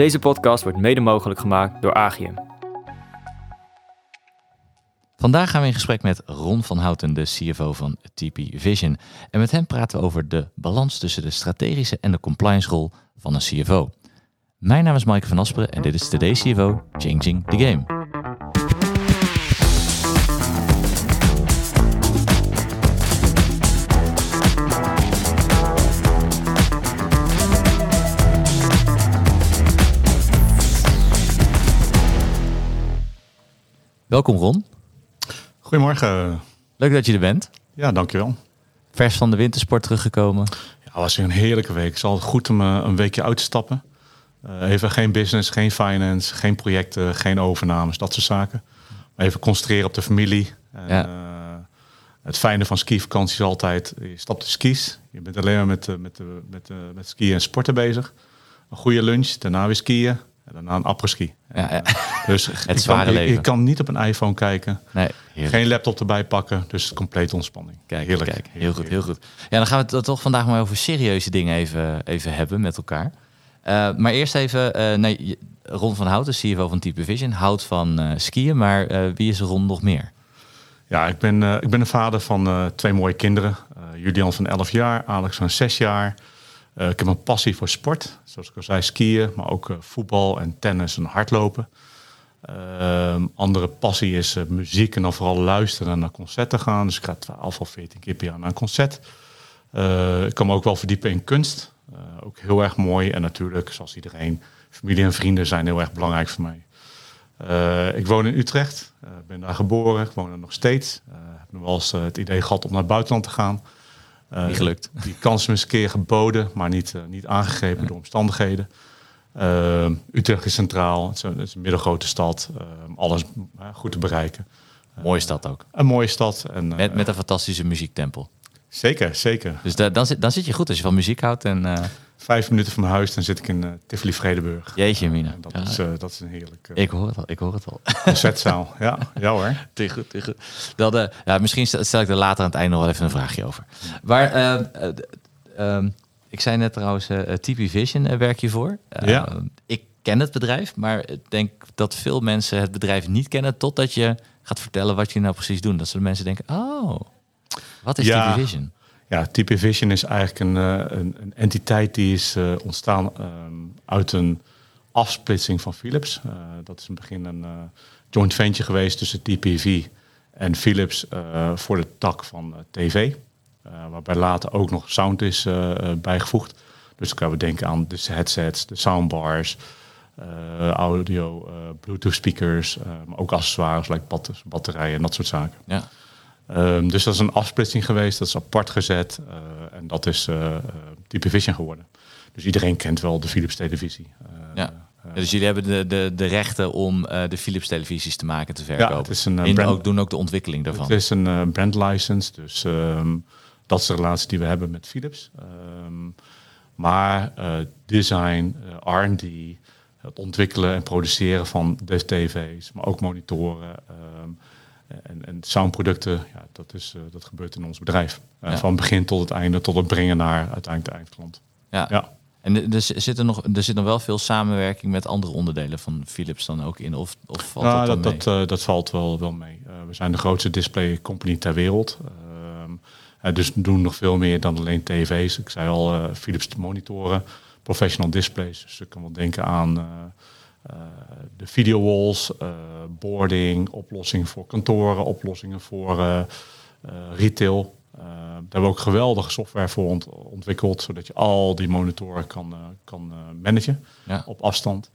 Deze podcast wordt mede mogelijk gemaakt door Agium. Vandaag gaan we in gesprek met Ron van Houten, de CFO van TP Vision. En met hem praten we over de balans tussen de strategische en de compliance rol van een CFO. Mijn naam is Maaike van Asperen en dit is Today's CFO Changing the Game. Welkom Ron. Goedemorgen. Leuk dat je er bent. Ja, dankjewel. Vers van de wintersport teruggekomen. Ja, het was een heerlijke week. Het is altijd goed om uh, een weekje uit te stappen. Uh, even geen business, geen finance, geen projecten, geen overnames, dat soort zaken. Maar even concentreren op de familie. En, Ja. uh, het fijne van skivakantie is altijd, je stapt de skis. Je bent alleen maar met, met, met, uh, met skiën en sporten bezig. Een goede lunch, daarna weer skiën. En daarna een après-ski. Ja, ja. Dus Het zware kan, leven. je kan niet op een iPhone kijken. Nee. Geen laptop erbij pakken. Dus complete ontspanning. Kijk, heerlijk. kijk, heel goed, heel goed. Ja, dan gaan we het toch vandaag maar over serieuze dingen even, even hebben met elkaar. Uh, maar eerst even, uh, nee, Ron van Houten, CEO van Type Vision, houdt van uh, skiën, maar wie is Ron nog meer? Ja, ik ben, ik ben een vader van twee mooie kinderen. Julian van 11 jaar, Alex van 6 jaar. Uh, ik heb een passie voor sport, zoals ik al zei, skiën, maar ook uh, voetbal en tennis en hardlopen. Uh, andere passie is uh, muziek en dan vooral luisteren en naar concerten gaan. Dus ik ga 12 of 14 keer per jaar naar een concert. Ik kan me ook wel verdiepen in kunst. Ook heel erg mooi. En natuurlijk, zoals iedereen, familie en vrienden zijn heel erg belangrijk voor mij. Ik woon in Utrecht, ben daar geboren, woon er nog steeds. Heb nog wel eens het idee gehad om naar het buitenland te gaan. Niet gelukt. Die kans is een keer geboden, maar niet, uh, niet aangegrepen ja. door omstandigheden. Uh, Utrecht is centraal, het is een, het is een middelgrote stad, alles goed te bereiken. Mooie stad ook. Een mooie stad. En, met, met een fantastische muziektempel. Zeker, zeker. Dus da, dan, zit, dan zit je goed als je van muziek houdt. En, uh... Vijf minuten van mijn huis, dan zit ik in uh, Tivoli Vredenburg. Jeetje, Mina. dat, ja. is, uh, dat is een heerlijk... uh, ik hoor het al, ik hoor het al. Concertzaal, ja. Ja hoor. Te goed, te goed. Dan, uh, ja, misschien stel ik er later aan het einde nog wel even een vraagje over. Maar uh, ik zei net trouwens, TP Vision werk je voor. ja. Ik ken het bedrijf, maar ik denk dat veel mensen het bedrijf niet kennen... totdat je gaat vertellen wat je nou precies doet. Dat ze de mensen denken, oh, wat is ja. TP Vision? Ja, TP Vision is eigenlijk een, uh, een, een entiteit die is uh, ontstaan um, uit een afsplitsing van Philips. Uh, dat is in het begin een joint venture geweest tussen TPV en Philips voor de tak van tv. waarbij later ook nog sound is bijgevoegd. Dus dan kunnen we denken aan de headsets, de soundbars, audio, Bluetooth speakers, maar ook accessoires, like bat batterijen en dat soort zaken. Ja. Um, dus dat is een afsplitsing geweest, dat is apart gezet uh, en dat is Type Vision geworden. Dus iedereen kent wel de Philips televisie. Ja. ja. dus jullie hebben de, de, de rechten om de Philips televisies te maken, te verkopen. Ja, het is een, en brand, ook, doen ook de ontwikkeling daarvan. Het is een brand license, dus um, dat is de relatie die we hebben met Philips. Um, maar design, R&D, het ontwikkelen en produceren van de tv's, maar ook monitoren... En, en soundproducten, ja, dat, is, uh, dat gebeurt in ons bedrijf. Uh, ja. Van begin tot het einde, tot het brengen naar uiteindelijk de eindklant. Ja. ja. En er zit er, nog, er zit nog wel veel samenwerking met andere onderdelen van Philips dan ook in? Of, of valt nou, dat, dat, dat, uh, dat, valt wel, wel mee. We zijn de grootste display company ter wereld. Uh, dus we doen nog veel meer dan alleen tv's. Ik zei al, Philips monitoren, professional displays. Dus je kan wel denken aan... Uh, de video walls, uh, boarding, oplossingen voor kantoren, oplossingen voor uh, retail. daar hebben we ook geweldige software voor ont ontwikkeld, zodat je al die monitoren kan, kan managen ja. op afstand.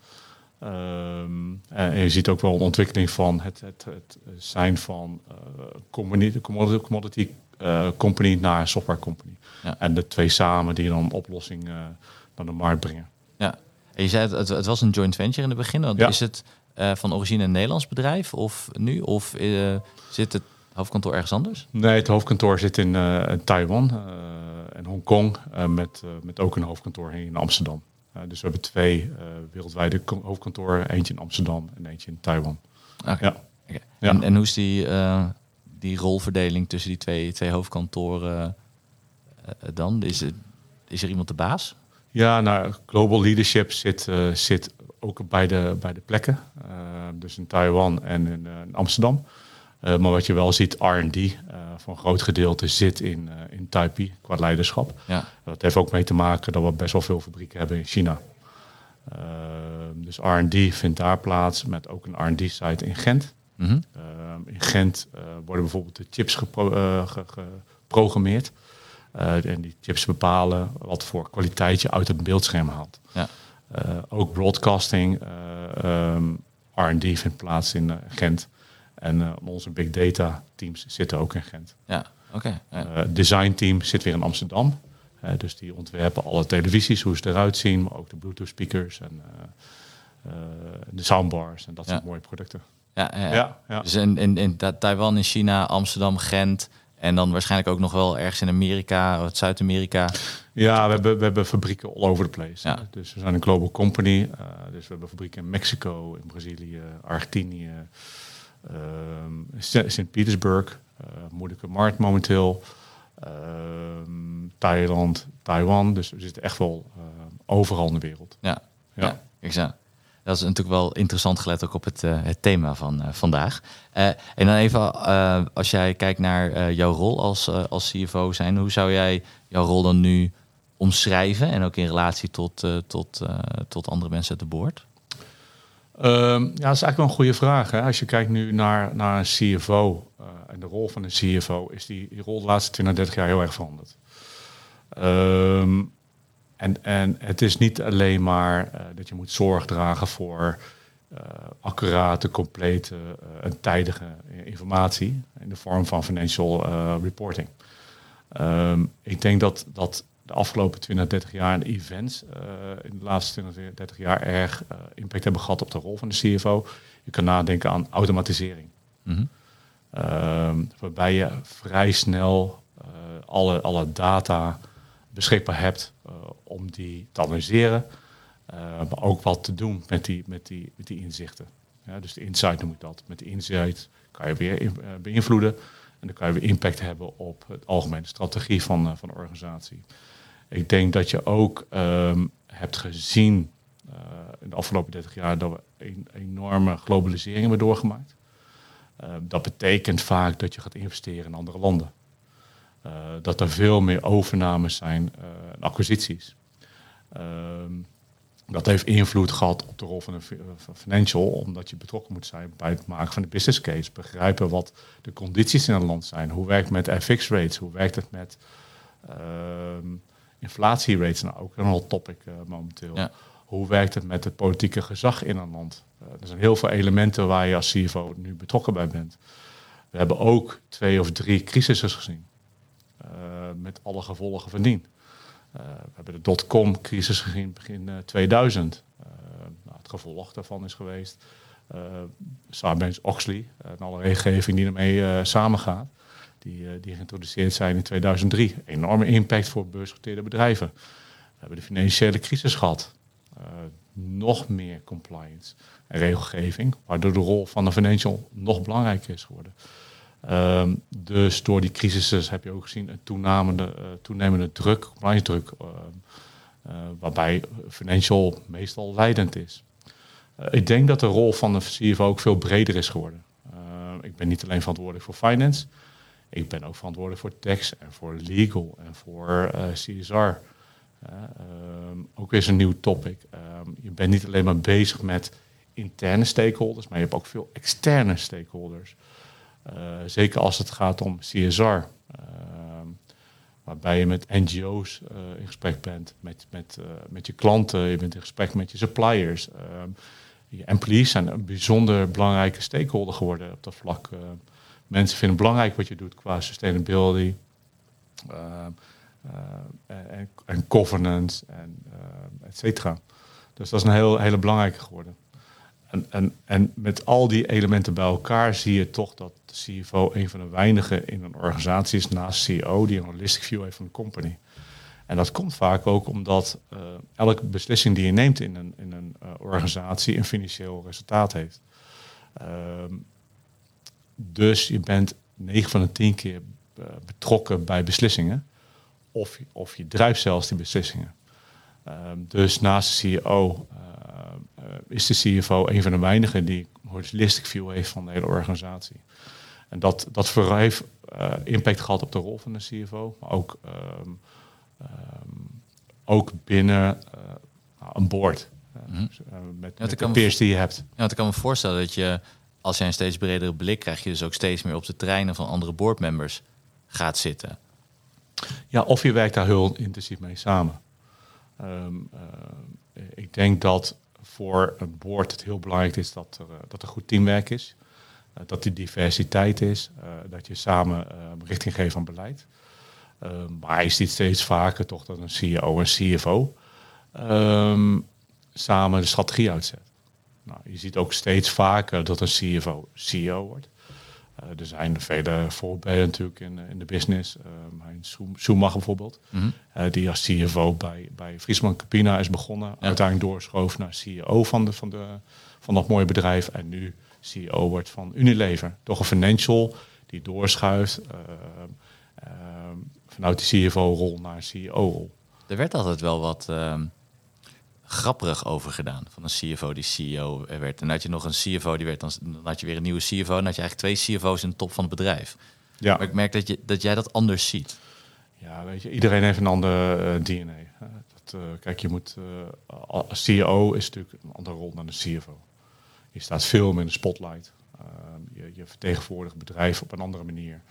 Um, en je ziet ook wel een ontwikkeling van het, het, het zijn van commodity, commodity company naar software company. Ja. En de twee samen die dan een oplossing naar de markt brengen. En je zei het, het was een joint venture in het begin. Want ja. Is het uh, van origine een Nederlands bedrijf of nu? Of uh, zit het hoofdkantoor ergens anders? Nee, het hoofdkantoor zit in, uh, in Taiwan en Hongkong. met, met ook een hoofdkantoor in Amsterdam. dus we hebben twee wereldwijde hoofdkantoren. Eentje in Amsterdam en eentje in Taiwan. Okay. Ja. Okay. Ja. En, en, hoe is die, die rolverdeling tussen die twee, twee hoofdkantoren dan? Is, het, is er iemand de baas? Ja, nou, global leadership zit, uh, zit ook op beide, beide plekken. dus in Taiwan en in, in Amsterdam. maar wat je wel ziet, R&D voor een groot gedeelte zit in, in Taipei qua leiderschap. Ja. Dat heeft ook mee te maken dat we best wel veel fabrieken hebben in China. dus R&D vindt daar plaats met ook een R&D-site in Gent. Mhm. in Gent worden bijvoorbeeld de chips geprogrammeerd. En die chips bepalen wat voor kwaliteit je uit het beeldscherm haalt. Ja. Uh, ook broadcasting, uh, um, R&D vindt plaats in Gent. En onze big data teams zitten ook in Gent. Ja, oké. Okay. design team zit weer in Amsterdam. dus die ontwerpen alle televisies, hoe ze eruit zien, maar ook de Bluetooth speakers en de soundbars en dat soort mooie producten. Ja, ja, ja. ja, Dus in, in, in Taiwan, in China, Amsterdam, Gent, en dan waarschijnlijk ook nog wel ergens in Amerika, Zuid-Amerika. Ja, we hebben, we hebben fabrieken all over the place. Ja. Dus we zijn een global company. Uh, dus we hebben fabrieken in Mexico, in Brazilië, Argentinië, uh, Sint-Petersburg, uh, moeilijke markt momenteel, ehm, Thailand, Taiwan. Dus we zitten echt wel eh, overal in de wereld. Ja, ja. ja exact. Dat is natuurlijk wel interessant gelet ook op het, uh, het thema van uh, vandaag. Uh, en dan even, als jij kijkt naar jouw rol als, als CFO zijn, hoe zou jij jouw rol dan nu omschrijven en ook in relatie tot, tot, tot andere mensen uit de boord? Um, ja, dat is eigenlijk wel een goede vraag. Hè? Als je kijkt nu naar, naar een CFO en de rol van een CFO, is die, die rol de laatste 20, 30 jaar heel erg veranderd. Um, en, en het is niet alleen maar uh, dat je moet zorg dragen voor uh, accurate, complete uh, en tijdige informatie in de vorm van financial reporting. Um, ik denk dat, dat de afgelopen 20, 30 jaar de events in de laatste 20, 30 jaar erg impact hebben gehad op de rol van de CFO. Je kan nadenken aan automatisering. Mm -hmm. um, waarbij je vrij snel alle, alle data beschikbaar hebt uh, om die te analyseren. Uh, maar ook wat te doen met die, met die, met die inzichten. Ja, dus de insight noem ik dat. Met de insight kan je weer uh, beïnvloeden. En dan kan je weer impact hebben op het algemene strategie van, van de organisatie. Ik denk dat je ook um, hebt gezien in de afgelopen 30 jaar dat we een enorme globalisering hebben doorgemaakt. dat betekent vaak dat je gaat investeren in andere landen. Uh, dat er veel meer overnames zijn uh, en acquisities. Ehm, dat heeft invloed gehad op de rol van een financial, omdat je betrokken moet zijn bij het maken van de business case. Begrijpen wat de condities in een land zijn. Hoe werkt het met FX rates? Hoe werkt het met uh, inflatierates? Nou, ook een hot topic momenteel. Ja. Hoe werkt het met het politieke gezag in een land? Uh, er zijn heel veel elementen waar je als CFO nu betrokken bij bent. We hebben ook twee of drie crisissen gezien. Eh, met alle gevolgen van dien. Eh, we hebben de dotcom-crisis gezien begin 2000. Eh, nou, het gevolg daarvan is geweest uh, Sarbanes-Oxley en alle regelgeving die ermee samengaat, die, die geïntroduceerd zijn in 2003. Enorme impact voor beursgenoteerde bedrijven. We hebben de financiële crisis gehad. nog meer compliance en regelgeving, waardoor de rol van de financial nog belangrijker is geworden. Um, dus door die crisis heb je ook gezien een toenemende, uh, toenemende druk, compliance uh, uh, waarbij financial meestal leidend is. ik denk dat de rol van de CFO ook veel breder is geworden. Ehm, ik ben niet alleen verantwoordelijk voor finance, ik ben ook verantwoordelijk voor tax en voor legal en voor CSR. Ook weer een nieuw topic. je bent niet alleen maar bezig met interne stakeholders, maar je hebt ook veel externe stakeholders. Eh, zeker als het gaat om CSR. Ehm, waarbij je met NGO's eh, in gesprek bent, met, met, uh, met je klanten, je bent in gesprek met je suppliers. Um, je employees zijn een bijzonder belangrijke stakeholder geworden op dat vlak. Mensen vinden het belangrijk wat je doet qua sustainability ehm, en, en, governance en et cetera. Dus dat is een heel, hele belangrijke geworden. En, en, en met al die elementen bij elkaar zie je toch dat CFO een van de weinigen in een organisatie is naast CEO die een holistic view heeft van de company. En dat komt vaak ook omdat uh, elke beslissing die je neemt in een, in een uh, organisatie een financieel resultaat heeft. Uh, dus je bent 9 van de 10 keer uh, betrokken bij beslissingen. Of, of je drijft zelfs die beslissingen. Ehm, dus naast de CEO is de CFO een van de weinigen die een holistic view heeft van de hele organisatie. En dat, dat vooral heeft uh, impact gehad op de rol van de CFO, maar ook, um, um, ook binnen uh, een board. Mm -hmm. met, ja, met de peers die je hebt. Ja, want ik kan me voorstellen dat je, als je een steeds bredere blik krijgt, je dus ook steeds meer op de treinen van andere boardmembers gaat zitten. Ja, of je werkt daar heel intensief mee samen. Um, uh, ik denk dat voor een board het heel belangrijk is dat er, dat er goed teamwerk is. Uh, dat er diversiteit is. Uh, dat je samen richting geeft aan beleid. Um, maar je ziet steeds vaker toch dat een CEO en CFO um, samen de strategie uitzet. Nou, je ziet ook steeds vaker dat een CFO CEO wordt. Uh, er zijn vele voorbeelden natuurlijk in, in de business. Uh, Schumacher bijvoorbeeld, mm -hmm. uh, die als CFO bij, bij Friesman Capina is begonnen. Ja. Uiteindelijk doorschoof naar CEO van, de, van, de, van dat mooie bedrijf. En nu CEO wordt van Unilever. Toch een financial die doorschuift vanuit de CFO-rol naar CEO-rol. Er werd altijd wel wat ehm, grapperig over gedaan. Van een CFO die CEO werd. En dan had je nog een CFO die werd, dan, dan had je weer een nieuwe CFO. En dan had je eigenlijk twee CFO's in de top van het bedrijf. Ja. Maar ik merk dat, je, dat jij dat anders ziet. Ja, weet je, iedereen heeft een ander uh, DNA. Dat, uh, kijk, je moet. Uh, CEO is natuurlijk een andere rol dan een CFO. Je staat veel meer in de spotlight. je, je vertegenwoordigt bedrijf op een andere manier.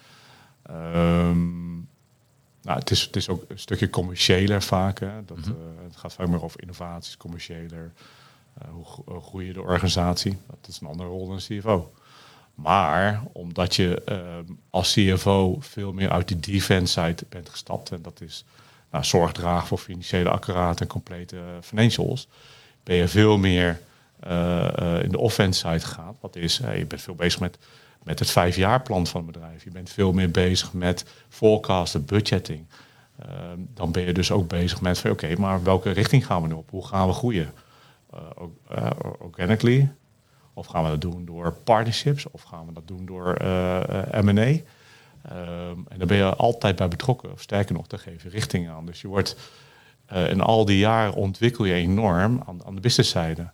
Um, nou, het, is, het is ook een stukje commerciëler vaak. Hè. Dat, mm -hmm. uh, het gaat vaak meer over innovaties, commerciëler. Uh, hoe, groei je de organisatie? Dat is een andere rol dan CFO. Maar omdat je uh, als CFO veel meer uit de defense side bent gestapt, en dat is nou, zorg dragen voor financiële accuraat en complete financials, ben je veel meer in de offense side gegaan. Wat is, je bent veel bezig met met het vijfjaarplan van het bedrijf. Je bent veel meer bezig met forecasten, budgetting. Uh, dan ben je dus ook bezig met oké, maar welke richting gaan we nu op? Hoe gaan we groeien? Organically? Of gaan we dat doen door partnerships? Of gaan we dat doen door M&A? En daar ben je altijd bij betrokken. Of sterker nog, daar geef je richting aan. Dus je wordt in al die jaren ontwikkel je enorm aan, aan de businesszijde.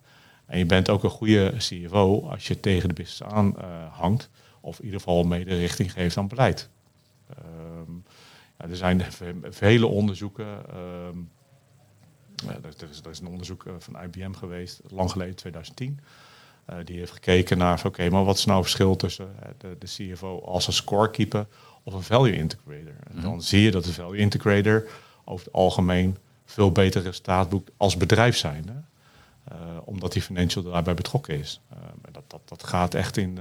En je bent ook een goede CFO als je tegen de business aan hangt. Of in ieder geval mede richting geeft aan beleid. Um, ja, er zijn vele onderzoeken. Um, er, is, er, is, een onderzoek eh, van IBM geweest, lang geleden, 2010. Uh, die heeft gekeken naar, oké, maar wat is nou het verschil tussen de, de, CFO als een scorekeeper of een value integrator? En mhm. dan zie je dat de value integrator over het algemeen veel beter resultaat boekt als bedrijf zijn. Uh, omdat die financial daarbij betrokken is. dat, dat, dat gaat echt in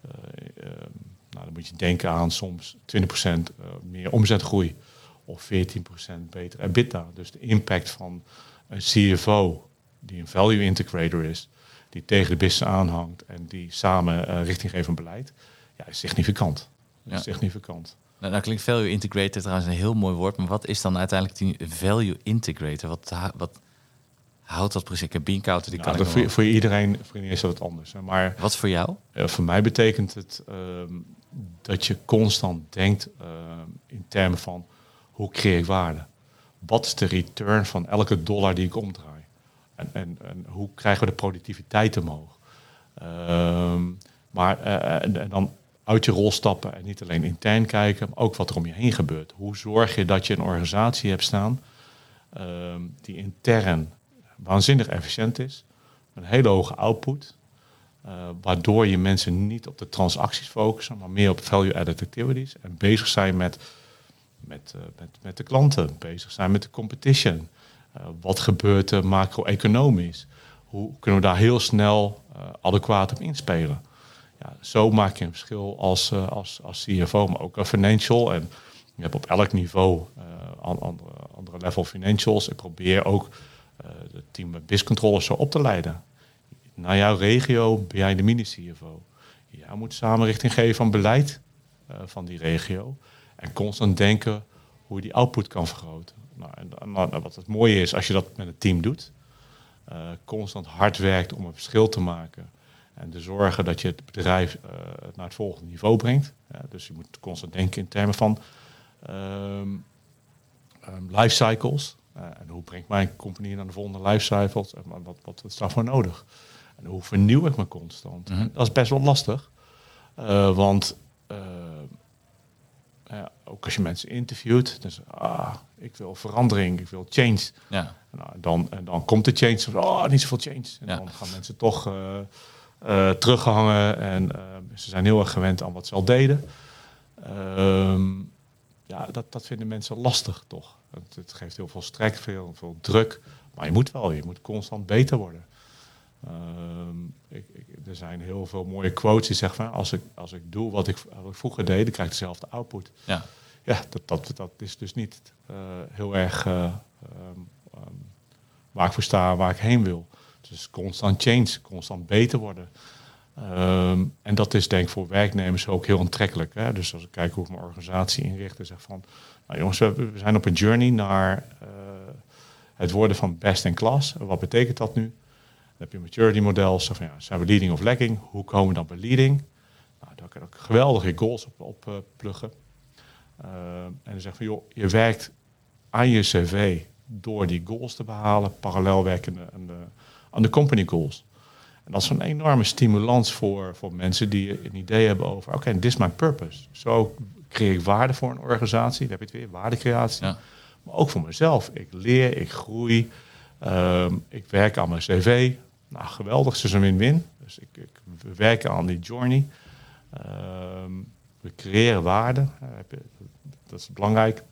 eh, ehm, nou, dan moet je denken aan soms 20% eh, meer omzetgroei of 14% beter EBITDA. Dus de impact van een CFO die een value integrator is, die tegen de business aanhangt en die samen uh, richting geeft beleid, ja, is significant. Ja. Is significant. Nou, nou klinkt value integrator trouwens een heel mooi woord, maar wat is dan uiteindelijk die value integrator? Wat, wat, houdt dat precies? Ik die nou, kan dat voor, voor, iedereen, voor iedereen is dat wat anders. Maar wat voor jou? Uh, voor mij betekent het uh, dat je constant denkt uh, in termen van hoe creëer ik waarde? Wat is de return van elke dollar die ik omdraai? En, en, en hoe krijgen we de productiviteit omhoog? Ehm, maar eh, en, en dan uit je rol stappen en niet alleen intern kijken, maar ook wat er om je heen gebeurt. Hoe zorg je dat je een organisatie hebt staan ehm, die intern waanzinnig efficiënt is. Een hele hoge output. Uh, waardoor je mensen niet op de transacties focussen, maar meer op value-added activities. En bezig zijn met, met, uh, met, met de klanten, bezig zijn met de competition. Uh, wat gebeurt er macro-economisch? Hoe kunnen we daar heel snel adequaat op inspelen? Ja, zo maak je een verschil als, als, als CFO, maar ook als financial. En je hebt op elk niveau andere, andere level financials. Ik probeer ook het eh, team BIS-controllers zo op te leiden. Naar jouw regio ben jij de mini-CFO. Jij moet samen richting geven van beleid uh, van die regio. En constant denken hoe je die output kan vergroten. Nou, en, en wat het mooie is als je dat met een team doet. Uh, constant hard werkt om een verschil te maken. En te zorgen dat je het bedrijf naar het volgende niveau brengt. Dus je moet constant denken in termen van um, um, life cycles. Uh, en hoe brengt mijn compagnie naar de volgende lifecycle? En wat, wat is daarvoor nodig? En hoe vernieuw ik me constant? Mhm. Dat is best wel lastig. Uh, want ja, ook als je mensen interviewt, dus ah, ik wil verandering, ik wil change. Ja. Nou, dan, en dan komt de change, oh, niet zoveel change. En Ja. dan gaan mensen toch uh, uh, teruggehangen en uh, ze zijn heel erg gewend aan wat ze al deden. Ehm, ja, dat, dat vinden mensen lastig toch. Het, het geeft heel veel strek, veel, veel druk. Maar je moet wel, je moet constant beter worden. Um, ik, ik, er zijn heel veel mooie quotes die zeggen van als ik, als ik doe wat ik, wat ik vroeger deed, dan krijg ik dezelfde output. Ja. Ja, dat, dat, dat is dus niet uh, heel erg uh, um, um, waar ik voor sta, waar ik heen wil. Dus constant change, constant beter worden. Um, en dat is denk ik voor werknemers ook heel aantrekkelijk. Hè? Dus als ik kijk hoe ik mijn organisatie inricht en zeg van... Nou jongens, we, zijn op een journey naar uh, het worden van best in class. Wat betekent dat nu? Dan heb je maturity model. Van, ja, zijn we leading of lagging? Hoe komen we dan bij leading? Nou, daar kan ik geweldige goals op, op uh, pluggen. Uh, en dan zeg van, joh, je werkt aan je cv door die goals te behalen, parallel werken aan de, aan de company goals. En dat is een enorme stimulans voor, voor mensen die een idee hebben over, oké, this is my purpose. Zo creëer ik waarde voor een organisatie, dan heb je het weer, waardecreatie. Ja. Maar ook voor mezelf. Ik leer, ik groei, um, ik werk aan mijn cv. Nou, geweldig, het is een win-win. Dus ik, ik, we werken aan die journey. Um, we creëren waarde, uh, dat is belangrijk.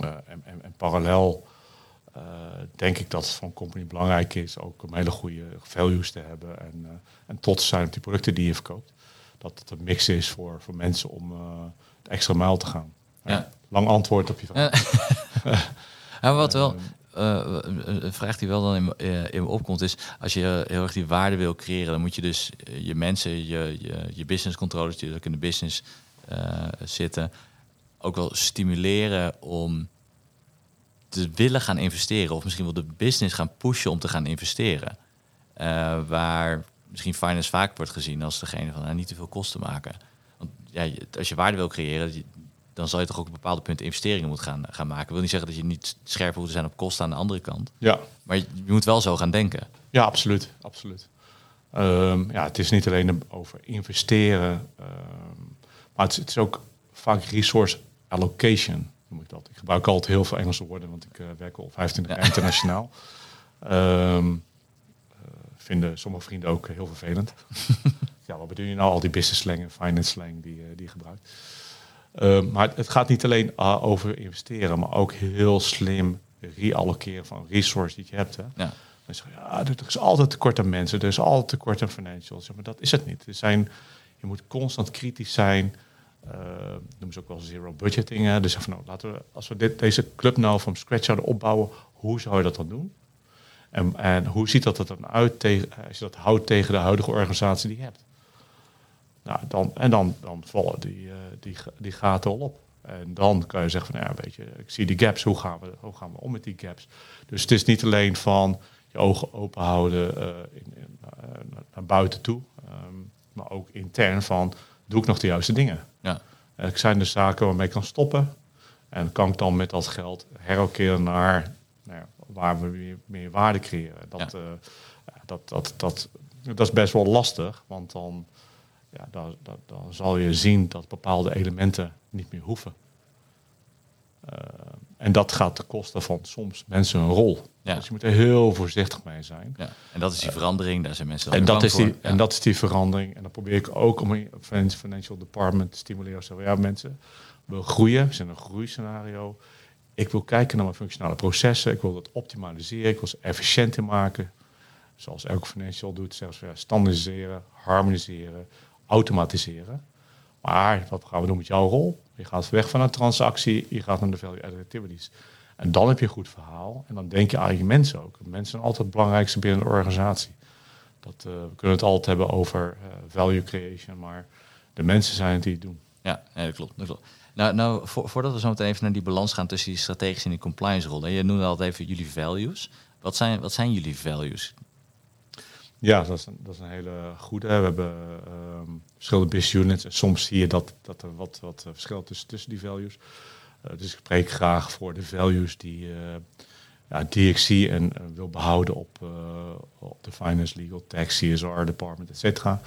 Uh, en, en, en, parallel uh, denk ik dat het voor een company belangrijk is ook om hele goede values te hebben en, uh, en trots te zijn op die producten die je verkoopt. Dat het een mix is voor, voor mensen om extra mijl te gaan. Ja. Lang antwoord op je vraag. ja, wat wel, uh, een vraag die wel dan in, uh, in me opkomt is, als je heel erg die waarde wil creëren, dan moet je dus je mensen, je, je, je business controllers die ook in de business uh, zitten, ook wel stimuleren om te willen gaan investeren. Of misschien wel de business gaan pushen om te gaan investeren. Waar misschien finance vaak wordt gezien als degene van nou, niet te veel kosten maken. Ja, als je waarde wil creëren, dan zal je toch ook op bepaalde punten investeringen moeten gaan, gaan maken. Ik wil niet zeggen dat je niet scherp moet zijn op kosten aan de andere kant. Ja. Maar je, je moet wel zo gaan denken. Ja, absoluut. absoluut. Um, ja, het is niet alleen over investeren, um, maar het is, het is ook vaak resource allocation noem ik dat. Ik gebruik altijd heel veel Engelse woorden, want ik uh, werk al 25 jaar ja. internationaal. Um, uh, vinden sommige vrienden ook heel vervelend. ja, wat bedoel je nou? Al die business slang en finance slang die, uh, die je gebruikt. Um, maar het gaat niet alleen uh, over investeren, maar ook heel slim realloceren van resources die je hebt. Hè? Ja. Je, ja, er is altijd tekort aan mensen, er is altijd tekort aan financials. Maar dat is het niet. Er zijn, je moet constant kritisch zijn. Uh, noemen ze ook wel zero budgeting. Hè? Dus van, nou, laten we, als we dit, deze club nou van scratch zouden opbouwen, hoe zou je dat dan doen? En, en hoe ziet dat er dan uit tegen, als je dat houdt tegen de huidige organisatie die je hebt? Nou, dan, en dan, dan vallen die, uh, die, die gaten al op. En dan kan je zeggen van, ja, weet je, ik zie die gaps, hoe gaan we, hoe gaan we om met die gaps? Dus het is niet alleen van je ogen open houden uh, in, in, uh, naar buiten toe, um, maar ook intern van, doe ik nog de juiste dingen? Ja. Uh, zijn er zaken waarmee ik kan stoppen? En kan ik dan met dat geld herokeren naar waar we meer, meer, waarde creëren? Dat, ja. dat, dat, dat, dat is best wel lastig, want dan, ja, dan, dan, dan zal je zien dat bepaalde elementen niet meer hoeven. Uh, en dat gaat ten koste van soms mensen een rol. Ja. Dus je moet er heel voorzichtig mee zijn. Ja. En dat is die verandering, daar zijn mensen en dat, is die, en dat is die verandering. En dan probeer ik ook om een financial department te stimuleren. Zo, ja, mensen, we groeien, we zijn een groeiscenario. Ik wil kijken naar mijn functionale processen. Ik wil dat optimaliseren. Ik wil ze efficiënter maken. Zoals elke financial doet, zelfs standaardiseren, harmoniseren, automatiseren. Maar wat gaan we doen met jouw rol? Je gaat weg van een transactie, je gaat naar de value-added activities. En dan heb je een goed verhaal. En dan denk je aan je mensen ook. Mensen zijn altijd het belangrijkste binnen de organisatie. Dat, uh, we kunnen het altijd hebben over uh, value creation, maar de mensen zijn het die het doen. Ja, klopt. Dat klopt. Nou, nou voor, voordat we zo meteen even naar die balans gaan tussen die strategische en die compliance rol. Je noemde altijd even jullie values. Wat zijn, wat zijn jullie values? Ja, dat is een, dat is een hele goede. We hebben um, verschillende business units. En soms zie je dat, dat er wat, wat verschil tussen, tussen die values. Uh, dus ik spreek graag voor de values die, uh, ja, DXC en wil behouden op, op de finance, legal, tax, CSR department, et cetera.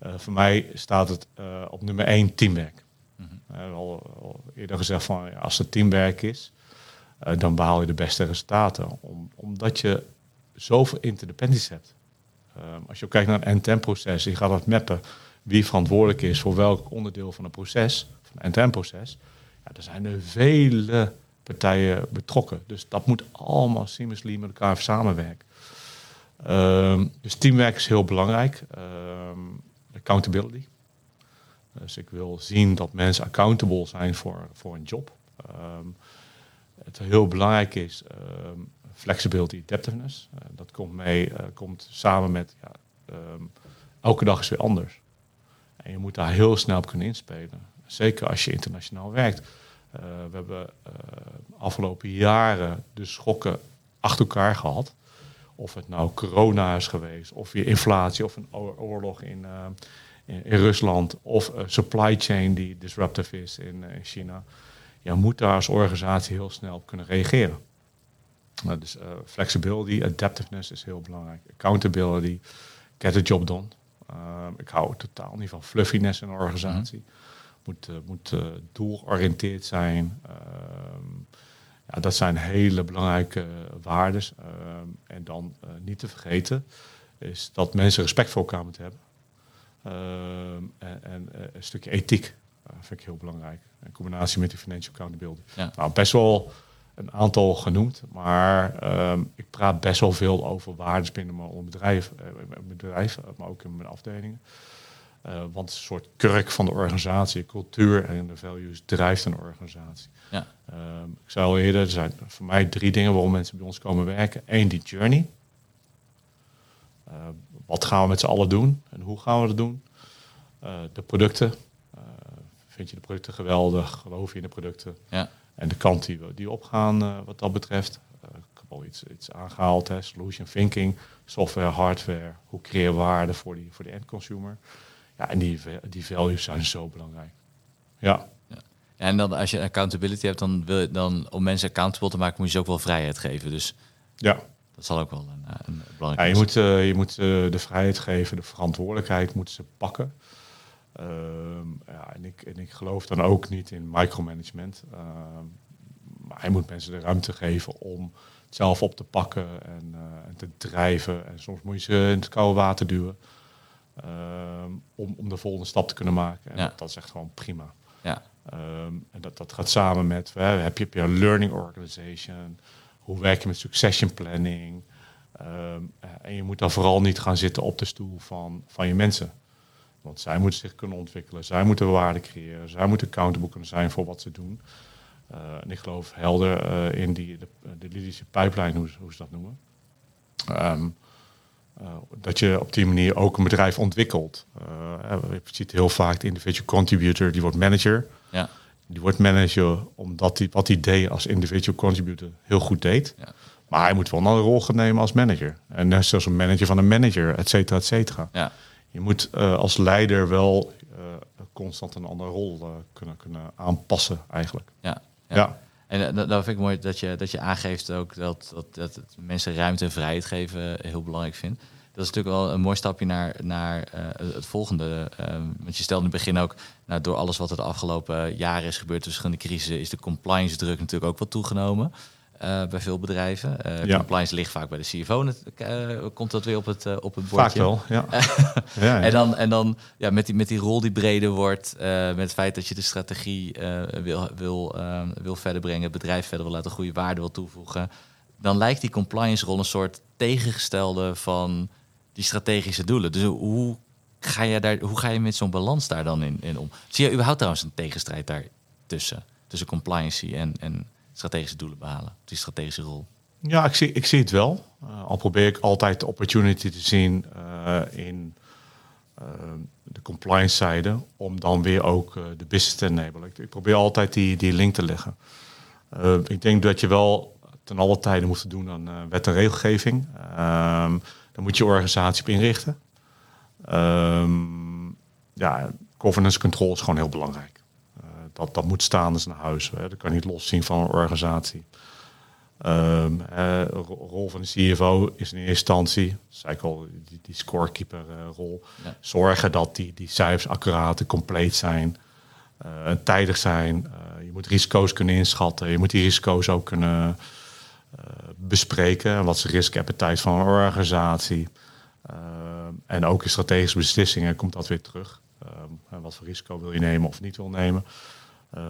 voor mij staat het op nummer één teamwerk. Mm -hmm. al, al, eerder gezegd van als het teamwerk is, dan behaal je de beste resultaten. Om, omdat je zoveel interdependenties hebt. Ehm, als je kijkt naar een end-to-end-proces, je gaat dat mappen wie verantwoordelijk is voor welk onderdeel van een proces, van een end-to-end-proces. Ja, er zijn er vele partijen betrokken. Dus dat moet allemaal seamlessly met elkaar samenwerken. Um, dus teamwerk is heel belangrijk. Um, accountability. Dus ik wil zien dat mensen accountable zijn voor, voor een job. Um, het heel belangrijk is flexibility, adaptiveness. Uh, dat komt mee, uh, komt samen met ja, um, elke dag is weer anders. En je moet daar heel snel op kunnen inspelen. Zeker als je internationaal werkt. Uh, we hebben afgelopen jaren de schokken achter elkaar gehad. Of het nou corona is geweest, of weer inflatie, of een oorlog in, in, in, Rusland, of een supply chain die disruptive is in, in China. Je moet daar als organisatie heel snel op kunnen reageren. Nou, dus uh, flexibility, adaptiveness is heel belangrijk. Accountability, get the job done. Uh, ik hou totaal niet van fluffiness in een organisatie. Mm Moet, uh, moet doeloriënteerd zijn. Ehm, ja, dat zijn hele belangrijke waarden. Ehm, en dan niet te vergeten is dat mensen respect voor elkaar moeten hebben. Ehm, en, en een stukje ethiek vind ik heel belangrijk. In combinatie met die financial accountability. Ja. Nou, best wel een aantal genoemd, maar ehm, ik praat best wel veel over waardes binnen mijn bedrijf, uh, bedrijf maar ook in mijn afdelingen. Uh, want het is een soort kurk van de organisatie, cultuur en de values drijft een organisatie. Ja. Um, ik zei al eerder, er zijn voor mij drie dingen waarom mensen bij ons komen werken. Eén, die journey. Uh, wat gaan we met z'n allen doen en hoe gaan we dat doen? de producten. vind je de producten geweldig? Geloof je in de producten? Ja. En de kant die we die opgaan uh, wat dat betreft. Ik heb al iets, iets aangehaald, hè, solution thinking, software, hardware. Hoe creëer je waarde voor, die, voor de end consumer? Ja, en die, die values zijn zo belangrijk. Ja. ja. En dan als je accountability hebt, dan wil je dan om mensen accountable te maken, moet je ze ook wel vrijheid geven. Dus ja. Dat zal ook wel een, eh, een belangrijk ja, je moet, uh, je moet uh, de vrijheid geven, de verantwoordelijkheid moeten ze pakken. Ehm, ja, en, ik, en ik geloof dan ook niet in micromanagement. Uh, maar hij moet mensen de ruimte geven om het zelf op te pakken en, en te drijven. En soms moet je ze in het koude water duwen. Ehm, om, om de volgende stap te kunnen maken. En ja. dat, dat, is echt gewoon prima. Ja. en dat, dat gaat samen met, hè, heb, je, heb je een learning organization? Hoe werk je met succession planning? en je moet dan vooral niet gaan zitten op de stoel van, van je mensen. Want zij moeten zich kunnen ontwikkelen, zij moeten waarde creëren, zij moeten accountable kunnen zijn voor wat ze doen. Uh, en ik geloof helder uh, in die, de, de leadership pipeline, hoe, hoe ze dat noemen. Uh, dat je op die manier ook een bedrijf ontwikkelt. je ziet heel vaak de individual contributor, die wordt manager. Ja. Die wordt manager omdat hij wat hij deed als individual contributor heel goed deed. Ja. Maar hij moet wel een rol gaan nemen als manager. En net zoals een manager van een manager, et cetera, et cetera. Ja je moet uh, als leider wel uh, constant een andere rol uh, kunnen, kunnen aanpassen eigenlijk. Ja, ja. ja. En dat, dat vind ik mooi dat je, dat je aangeeft ook dat, dat, dat mensen ruimte en vrijheid geven heel belangrijk vindt. Dat is natuurlijk wel een mooi stapje naar, naar het volgende. want je stelde in het begin ook, nou, door alles wat er de afgelopen jaren is gebeurd, verschillende crisis, is de compliance druk natuurlijk ook wat toegenomen. Uh, bij veel bedrijven. Uh, ja. Compliance ligt vaak bij de CFO. Komt dat weer op het, op het bordje? Vaak wel, ja. ja, ja. En dan, en dan ja, met, die, met die rol die breder wordt, met het feit dat je de strategie wil, wil, wil verder brengen, het bedrijf verder wil laten groeien, waarde wil toevoegen, dan lijkt die compliance rol een soort tegengestelde van die strategische doelen. Dus hoe ga je, daar, hoe ga je met zo'n balans daar dan in, in om? Zie je überhaupt trouwens een tegenstrijd daar tussen? Tussen compliance en, en strategische doelen behalen? Die strategische rol? Ja, ik zie, ik zie het wel. Uh, al probeer ik altijd de opportunity te zien uh, in uh, de compliance zijde, om dan weer ook de business te enablen. Ik, ik, probeer altijd die, die link te leggen. ik denk dat je wel ten alle tijden moet doen aan wet en regelgeving. Ehm, dan moet je organisatie op inrichten. Um, ja, governance control is gewoon heel belangrijk dat, dat moet staan als een huis. Hè. Dat kan niet loszien van een organisatie. Um, rol van de CFO is in eerste instantie, zei ik al, die, die scorekeeper rol, zorgen dat die, die cijfers accuraat en compleet zijn, uh, tijdig zijn. je moet risico's kunnen inschatten, je moet die risico's ook kunnen bespreken. Wat is risk appetite van een organisatie? en ook in strategische beslissingen komt dat weer terug. Um, wat voor risico wil je nemen of niet wil nemen.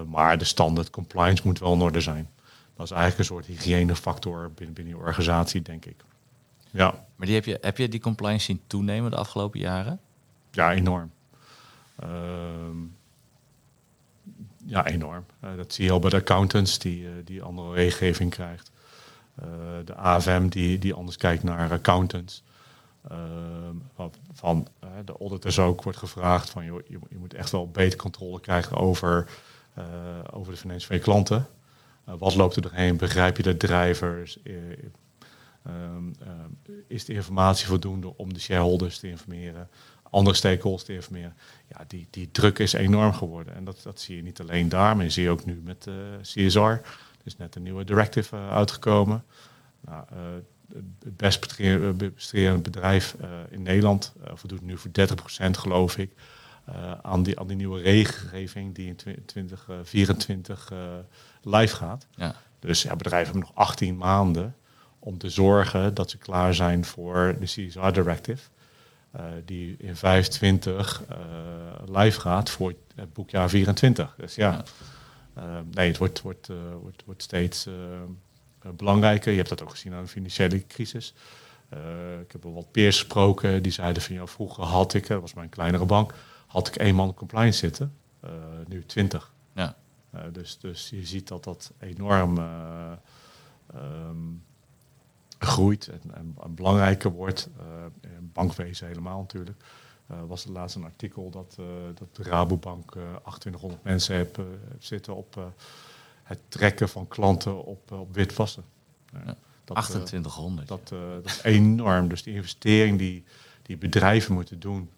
maar de standaard compliance moet wel in orde zijn. Dat is eigenlijk een soort hygiënefactor binnen, binnen je organisatie, denk ik. Ja. Maar die heb, je, heb je die compliance zien toenemen de afgelopen jaren? Ja, enorm. Ehm, ja, enorm. Uh, dat zie je al bij de accountants die, uh, die andere regelgeving krijgt. Uh, de AFM die, die anders kijkt naar accountants. Ehm, van de auditors ook wordt gevraagd van je, je moet echt wel beter controle krijgen over, over de financiën van je klanten. Eh, wat loopt er doorheen? Begrijp je de drijvers? Eh, ehm, is de informatie voldoende om de shareholders te informeren? andere stakeholders te informeren. Ja, die, die druk is enorm geworden. En dat, dat zie je niet alleen daar, maar je zie je ook nu met uh, CSR. Is net een nieuwe directive uitgekomen. Nou, het best bestrerende bedrijf in Nederland voldoet nu voor 30% geloof ik aan, die, aan die nieuwe regelgeving die in 2024 live gaat. Ja. Dus ja, bedrijven hebben nog 18 maanden om te zorgen dat ze klaar zijn voor de CSR Directive. Uh, die in 25 uh, eh, live gaat voor het boekjaar 24. Dus ja, nee, het wordt, wordt, wordt, wordt steeds belangrijker. Je hebt dat ook gezien aan de financiële crisis. ik heb wel wat peers gesproken die zeiden van ja, vroeger had ik, dat was mijn kleinere bank, had ik één man compliance zitten, nu 20. Ja. Eh, dus, dus je ziet dat dat enorm eh, ehm, groeit en, en, belangrijker wordt. Uh, bankwezen helemaal natuurlijk. Uh, was er laatst een artikel dat, uh, dat de Rabobank 2800 mensen heeft zitten op het trekken van klanten op, op witwassen. Ja, dat, 2800. Dat, dat, is enorm. Dus die investering die, die bedrijven moeten doen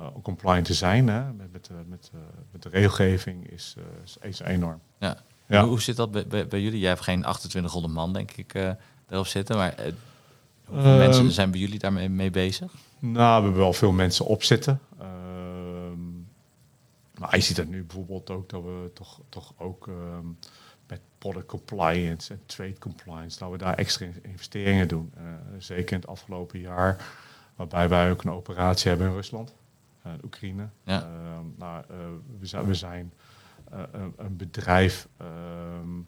uh, compliant te zijn hè, met, met, eh, met, met de regelgeving is, is enorm. Ja. ja. Hoe, zit dat bij, bij, bij, jullie? Jij hebt geen 2800 man, denk ik, erop zitten. Maar hoeveel um, mensen zijn bij jullie daarmee mee bezig? Nou, we hebben wel veel mensen op zitten. Ehm, maar je ziet het nu bijvoorbeeld ook dat we toch, toch ook um, met product compliance en trade compliance, dat we daar extra investeringen doen. zeker in het afgelopen jaar, waarbij wij ook een operatie hebben in Rusland. Eh, Oekraïne. Ja. Ehm, nou, eh, we, zijn, we zijn eh, een bedrijf ehm,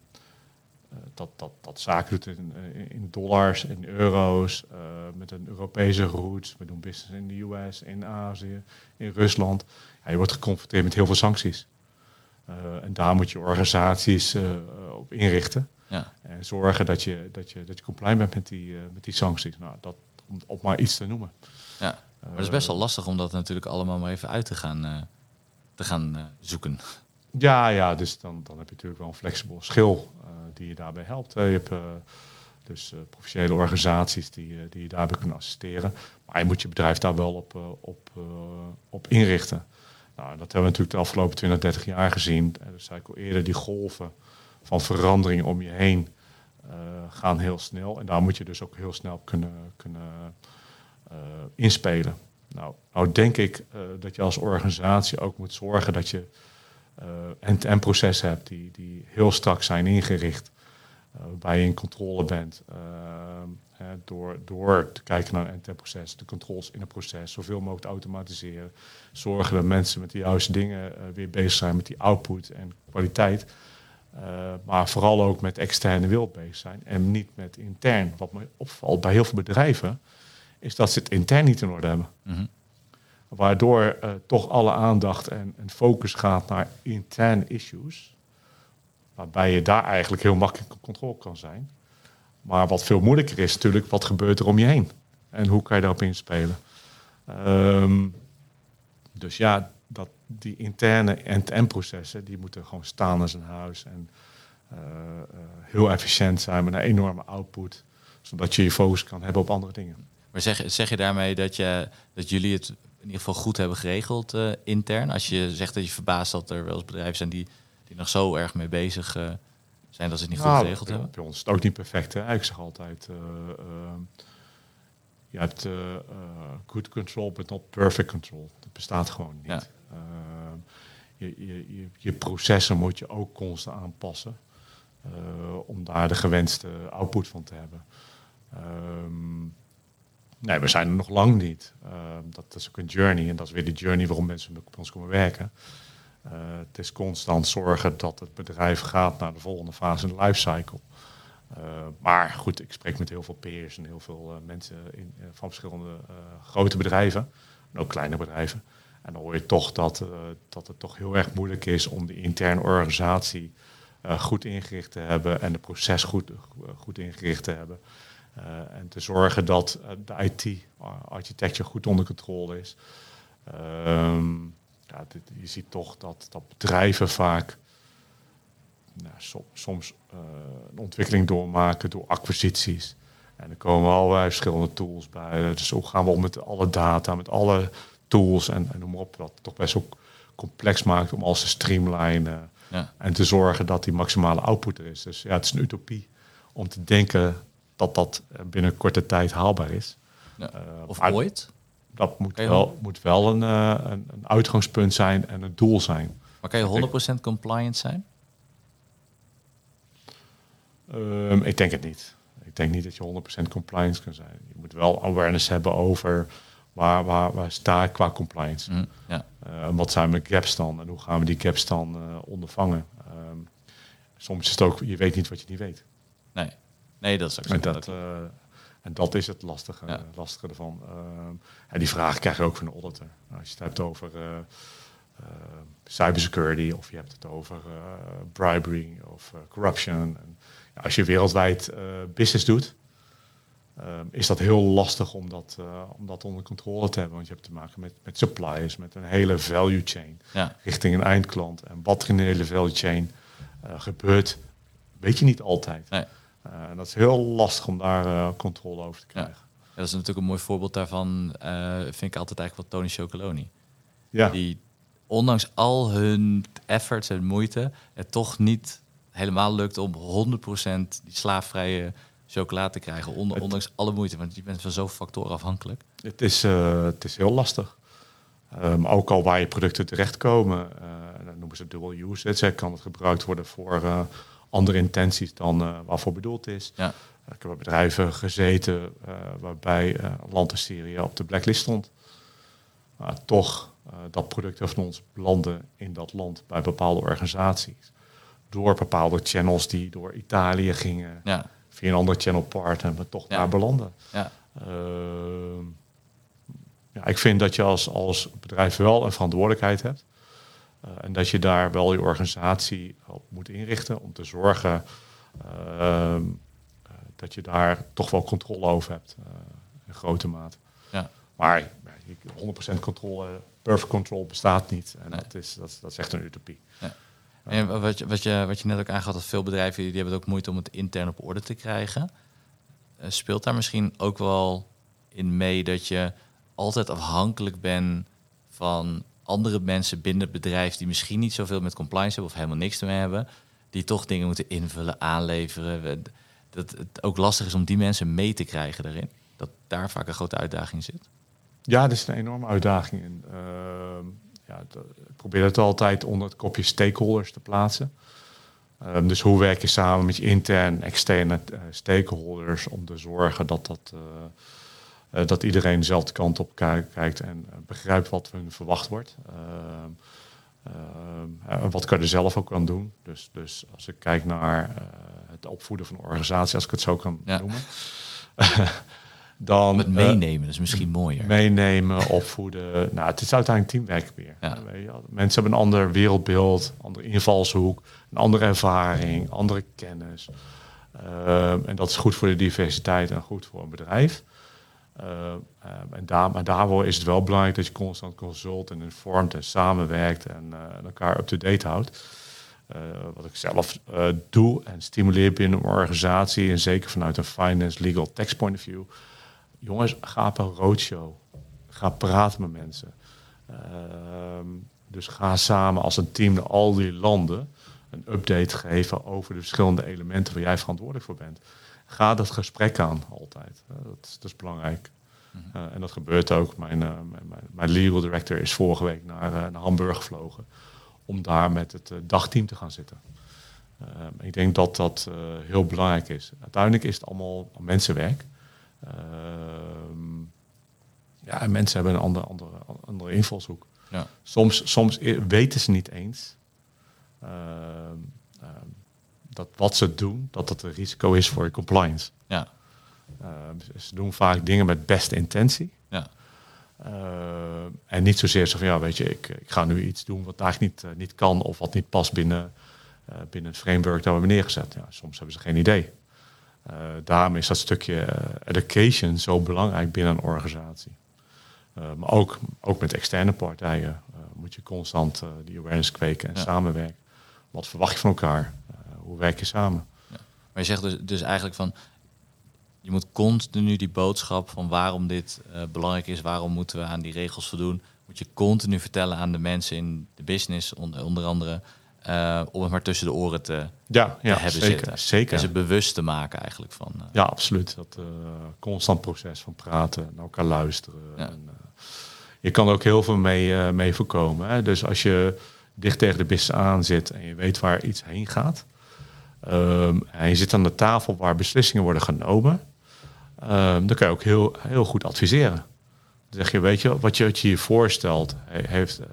dat, dat, dat zaken doet in, in dollars, in euro's, met een Europese roots. We doen business in de US, in Azië, in Rusland. Ja, je wordt geconfronteerd met heel veel sancties. en daar moet je organisaties op inrichten. Ja. En zorgen dat je, dat je, dat je compliant bent met die, met die sancties. Nou, dat om op maar iets te noemen. Ja. Maar het is best wel lastig om dat natuurlijk allemaal maar even uit te gaan, te gaan zoeken. Ja, ja, dus dan, dan heb je natuurlijk wel een flexibel schil die je daarbij helpt. je hebt dus professionele organisaties die, die je daarbij kunnen assisteren. Maar je moet je bedrijf daar wel op, op, op inrichten. Nou, dat hebben we natuurlijk de afgelopen 20, 30 jaar gezien. En dus zei ik al eerder, die golven van verandering om je heen gaan heel snel. En daar moet je dus ook heel snel kunnen, kunnen inspelen. Nou, nou denk ik dat je als organisatie ook moet zorgen dat je end-to-end uh, processen hebt die, die heel strak zijn ingericht. waarbij je in controle bent. door, door te kijken naar een proces, de controles in het proces, zoveel mogelijk te automatiseren. Zorgen dat mensen met de juiste dingen weer bezig zijn met die output en kwaliteit. maar vooral ook met externe wereld bezig zijn en niet met intern. Wat me opvalt bij heel veel bedrijven, is dat ze het intern niet in orde hebben. Mhm. Waardoor uh, toch alle aandacht en, en, focus gaat naar interne issues. Waarbij je daar eigenlijk heel makkelijk op controle kan zijn. Maar wat veel moeilijker is natuurlijk, wat gebeurt er om je heen? En hoe kan je daarop inspelen? Um, dus ja, dat, die interne end-to-end processen, die moeten gewoon staan als een huis. En uh, uh, heel efficiënt zijn met een enorme output. Zodat je je focus kan hebben op andere dingen. Maar zeg, zeg je daarmee dat, je, dat jullie het ieder geval goed hebben geregeld uh, intern? Als je zegt dat je verbaast dat er wel eens bedrijven zijn die, die nog zo erg mee bezig uh, zijn dat ze het niet goed Nou, geregeld bij, hebben? bij ons is het ook niet perfect. Hè? Ik zeg altijd, eh, je hebt eh, eh, good control, but not perfect control. Dat bestaat gewoon niet. Ja. Je, je, je, je processen moet je ook constant aanpassen. eh, om daar de gewenste output van te hebben. Ehm, nee, we zijn er nog lang niet. Ehm, dat is ook een journey. En dat is weer de journey waarom mensen bij ons komen werken. Eh, het is constant zorgen dat het bedrijf gaat naar de volgende fase in de lifecycle. Eh, maar goed, ik spreek met heel veel peers en heel veel eh, mensen in, eh, van verschillende grote bedrijven. En ook kleine bedrijven. En dan hoor je toch dat, dat het toch heel erg moeilijk is om de interne organisatie goed ingericht te hebben en de proces goed, goed ingericht te hebben. Eh, en te zorgen dat eh, de IT-architecture goed onder controle is. Ehm, ja, dit- je ziet toch dat, dat bedrijven vaak nou, som- soms eh, een ontwikkeling doormaken door acquisities. En er komen allerlei verschillende tools bij. Dus hoe gaan we om met alle data, met alle tools en, en noem maar op. Wat het toch best ook complex maakt om alles te streamlinen. Ja. En te zorgen dat die maximale output er is. Dus ja, het is een utopie om te denken dat dat eh, binnen korte tijd haalbaar is. Ja. Eh, Of ooit? Dat moet wel, moet wel een, eh, een, een uitgangspunt zijn en een doel zijn. Maar kan je 100% compliant zijn? Ehm, ik denk het niet. Ik denk niet dat je 100% compliance kan zijn. Je moet wel awareness hebben over waar, waar, waar sta ik qua compliance. Hm, ja. Wat zijn mijn gaps dan en hoe gaan we die gaps dan ondervangen? Ehm, soms is het ook, je weet niet wat je niet weet. Nee. Nee, dat is ook zo. En dat, eh, en dat is het lastige, Ja. lastige ervan. Ehm, en die vraag krijg je ook van de auditor. Nou, als je het hebt over eh, eh, cybersecurity of je hebt het over eh, bribery of eh, corruption. En, ja, als je wereldwijd eh, business doet, ehm, is dat heel lastig om dat, eh, om dat onder controle te hebben. Want je hebt te maken met, met suppliers, met een hele value chain ja. richting een eindklant. En wat er in de hele value chain eh, gebeurt, weet je niet altijd. Nee. Eh, en dat is heel lastig om daar eh, controle over te krijgen. Ja, dat is natuurlijk een mooi voorbeeld daarvan. eh, vind ik altijd eigenlijk wel Tony Chocoloni. Ja, Die ondanks al hun efforts en moeite het toch niet helemaal lukt om 100% die slaafvrije chocolade te krijgen. Onder, ondanks alle moeite, want je bent van zoveel factoren afhankelijk. het, is, eh, het is heel lastig. Ehm, ook al waar je producten terechtkomen, eh dan noemen ze dual hè, Kan het gebruikt worden voor eh, andere intenties dan eh, waarvoor bedoeld is. Ja. Ik heb bij bedrijven gezeten eh, waarbij eh, land als Syrië op de blacklist stond. Maar toch, eh, dat producten van ons belanden in dat land bij bepaalde organisaties. Door bepaalde channels die door Italië gingen, Ja, via een andere channel partner, maar toch Ja. daar belanden. ja, Ehm, ja, ik vind dat je als, als bedrijf wel een verantwoordelijkheid hebt. Eh, en dat je daar wel je organisatie op moet inrichten om te zorgen ehm, eh, dat je daar toch wel controle over hebt. eh, in grote mate. ja. Maar ja, je- 100% controle, perfect control bestaat niet. En Nee. dat, is, dat, is- dat is echt een utopie. En wat je, wat, je, wat je net ook aangaf, dat veel bedrijven die hebben het ook moeite om het intern op orde te krijgen. Speelt daar misschien ook wel in mee dat je altijd afhankelijk bent van andere mensen binnen het bedrijf die misschien niet zoveel met compliance hebben of helemaal niks ermee hebben, die toch dingen moeten invullen, aanleveren. Dat het ook lastig is om die mensen mee te krijgen daarin. Dat daar vaak een grote uitdaging zit. Ja, dat is een enorme uitdaging. En, ehm, ja, ik probeer het altijd onder het kopje stakeholders te plaatsen. Ehm, dus hoe werk je samen met je interne en externe eh, stakeholders om te zorgen dat, dat, eh, dat iedereen dezelfde kant op ki- kijkt en eh, begrijpt wat van hun verwacht wordt. En wat kan je er zelf ook aan doen? Dus, dus als ik kijk naar eh, het opvoeden van een organisatie, als ik het zo kan Ja. noemen. dan, Met eh, meenemen, dat is misschien mooier. meenemen, opvoeden. Nou, het is uiteindelijk teamwerk weer. Ja. Mensen hebben een ander wereldbeeld, andere invalshoek, een andere ervaring, andere kennis. En dat is goed voor de diversiteit en goed voor een bedrijf. Ehm, ehm, en daar, maar daarvoor is het wel belangrijk dat je constant consult en informt en samenwerkt en eh, elkaar up-to-date houdt. Eh, wat ik zelf eh, doe en stimuleer binnen een organisatie, en zeker vanuit een finance, legal, tax point of view. Jongens, ga op een roadshow. Ga praten met mensen. Ehm, dus ga samen als een team naar al die landen. een update geven over de verschillende elementen waar jij verantwoordelijk voor bent. Ga dat gesprek aan altijd. Uh, dat, is, dat, is, belangrijk. Uh, en dat gebeurt ook. Mijn, uh, mijn, mijn, legal director is vorige week naar, naar Hamburg gevlogen om daar met het dagteam te gaan zitten. ik denk dat dat heel belangrijk is. Uiteindelijk is het allemaal mensenwerk. Ehm, ja, en mensen hebben een andere, andere, andere invalshoek. Ja. Soms, soms weten ze niet eens uh, dat wat ze doen, dat dat een risico is voor je compliance. Ja. Uh, ze doen vaak dingen met beste intentie. Ja. en niet zozeer zo van, ja, weet je, ik, ik ga nu iets doen wat eigenlijk niet, niet kan of wat niet past binnen, binnen het framework dat we hebben neergezet. Ja, soms hebben ze geen idee. daarom is dat stukje education zo belangrijk binnen een organisatie. Eh, maar ook, ook met externe partijen eh, moet je constant eh, die awareness kweken en samenwerken. Wat verwacht je van elkaar? Hoe werk je samen? Ja. Maar je zegt dus, dus eigenlijk van, je moet continu die boodschap van waarom dit belangrijk is, waarom moeten we aan die regels voldoen, moet je continu vertellen aan de mensen in de business, onder, onder andere, uh, om het maar tussen de oren te, ja, ja, hebben zeker, zitten. Zeker. En ze bewust te maken eigenlijk van. ja, absoluut. Dat constant proces van praten, naar elkaar luisteren. En, je kan ook heel veel mee, mee voorkomen. Hè? Dus als je dicht tegen de business aan zit en je weet waar iets heen gaat. Um, en je zit aan de tafel waar beslissingen worden genomen. Um, dan kan je ook heel, heel goed adviseren. Dan zeg je, weet je, wat je, je hier voorstelt heeft uh,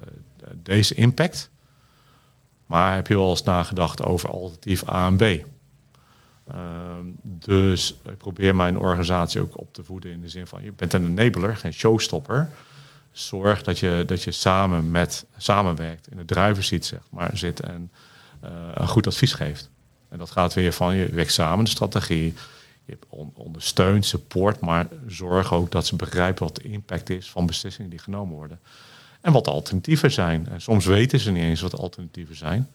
deze impact. Maar heb je wel eens nagedacht over alternatief A en B? Um, dus ik probeer mijn organisatie ook op te voeden in de zin van, je bent een enabler, geen showstopper zorg dat je, dat je samen met, samenwerkt, in de ziet zeg maar, zit en uh, een goed advies geeft. En dat gaat weer van je werkt samen de strategie, je ondersteunt, support, maar zorg ook dat ze begrijpen wat de impact is van beslissingen die genomen worden. En wat de alternatieven zijn. En soms weten ze niet eens wat alternatieven zijn.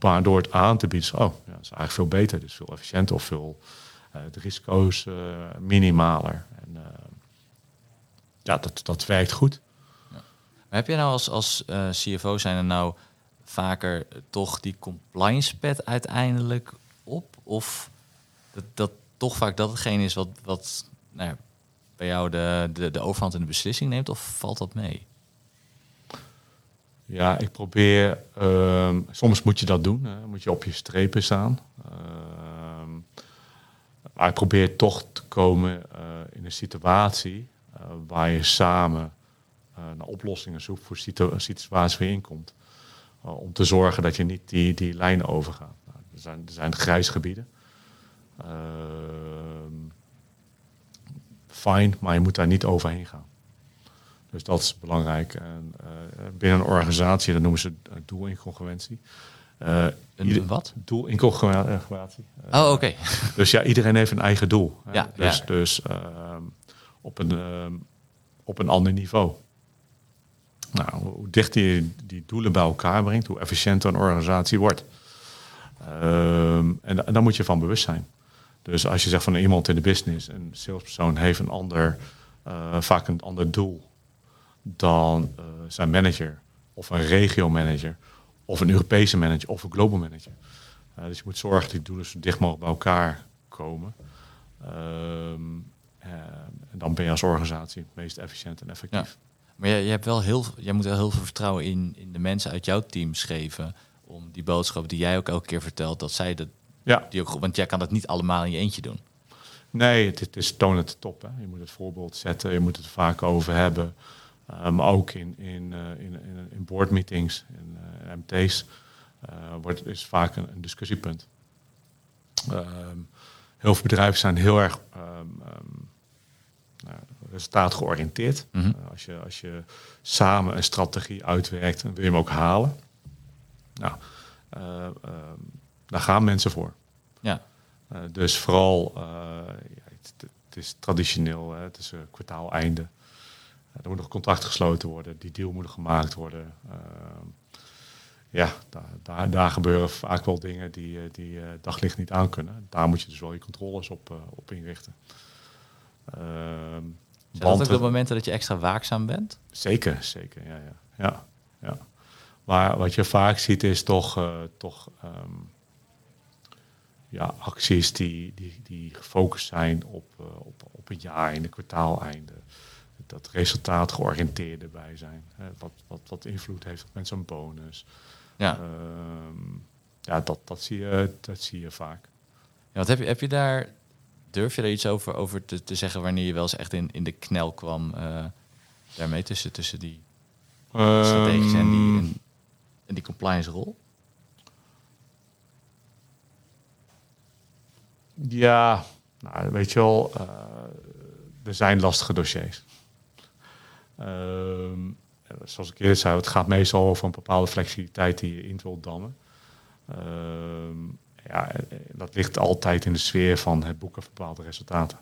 Maar door het aan te bieden, oh, ja, is eigenlijk veel beter, dus veel efficiënter of veel uh, de risico's uh, minimaler. En ja, dat, dat werkt goed heb je nou als, als CFO zijn er nou vaker toch die compliance pet uiteindelijk op? Of dat, dat toch vaak dat hetgeen is wat, wat nou ja, bij jou de, de, de overhand in de beslissing neemt? Of valt dat mee? Ja, ik probeer. Uh, soms moet je dat doen. Hè. Moet je op je strepen staan. Uh, maar ik probeer toch te komen uh, in een situatie uh, waar je samen eh, naar oplossingen zoekt voor een situatie waar je inkomt. Om te zorgen dat je niet die, die lijn overgaat. Nou, er, zijn, er zijn grijsgebieden. Uh, fijn, maar je moet daar niet overheen gaan. Dus dat is belangrijk. En, uh, binnen een organisatie, dat noemen ze doelincongruentie. Uh, een wat? Doelincongruentie. Oh, oké. dus ja, iedereen heeft een eigen doel. Ja, dus ja. dus ehm, op, een, ehm, op een ander niveau. Nou, hoe dichter je die doelen bij elkaar brengt, hoe efficiënter een organisatie wordt. Ehm, en, en daar moet je van bewust zijn. Dus als je zegt van iemand in de business, een salespersoon heeft een ander, uh, vaak een ander doel dan uh, zijn manager of een regio-manager of een Europese manager of een global manager. Uh, dus je moet zorgen dat die doelen zo dicht mogelijk bij elkaar komen. Um, en dan ben je als organisatie het meest efficiënt en effectief. Maar jij, hebt wel heel, jij moet wel heel veel vertrouwen in, in de mensen uit jouw team schrijven. Om die boodschap die jij ook elke keer vertelt, dat zij dat. Ja. Die ook, want jij kan dat niet allemaal in je eentje doen. Nee, het, is toon het top. Hè. Je moet het voorbeeld zetten, je moet het vaak over hebben. Uh, maar ook in, in, uh, in, in, in boardmeetings, in uh, eh, MT's, wordt, is vaak een, een discussiepunt. Ehm, heel veel bedrijven zijn heel erg um, nou, resultaat georiënteerd. Mhm. Eh, als, je, als je samen een strategie uitwerkt, dan wil je hem ook halen. Nou, uh, daar gaan mensen voor. Ja. dus vooral, ja, het, het, is traditioneel, hè, het is een kwartaaleinde. er moet nog contract gesloten worden, die deal moet gemaakt worden. ja, daar, daar, daar, gebeuren vaak wel dingen die, die daglicht niet aan kunnen. Daar moet je dus wel je controles op, op inrichten. Ehm, zijn dat ook de momenten dat je extra waakzaam bent? Zeker, zeker. Ja, ja. ja, ja. Maar wat je vaak ziet is toch, uh, toch um, ja, acties die, die, die gefocust zijn op, uh, op, op het jaar en de kwartaaleinde. Dat resultaat georiënteerd erbij zijn. Wat, wat, wat invloed heeft op mensen een bonus. Ja, um, ja dat, dat, zie je, dat zie je vaak. Ja, wat heb, je, heb je daar, durf je daar iets over, over te, te zeggen wanneer je wel eens echt in, in de knel kwam uh, daarmee tussen, tussen die um, strategische en die, en, en die compliance rol? Ja, nou, weet je wel, uh, er zijn lastige dossiers. Uh, zoals ik eerder zei, het gaat meestal over een bepaalde flexibiliteit die je in wilt dammen. Uh, ja, dat ligt altijd in de sfeer van het boeken van bepaalde resultaten.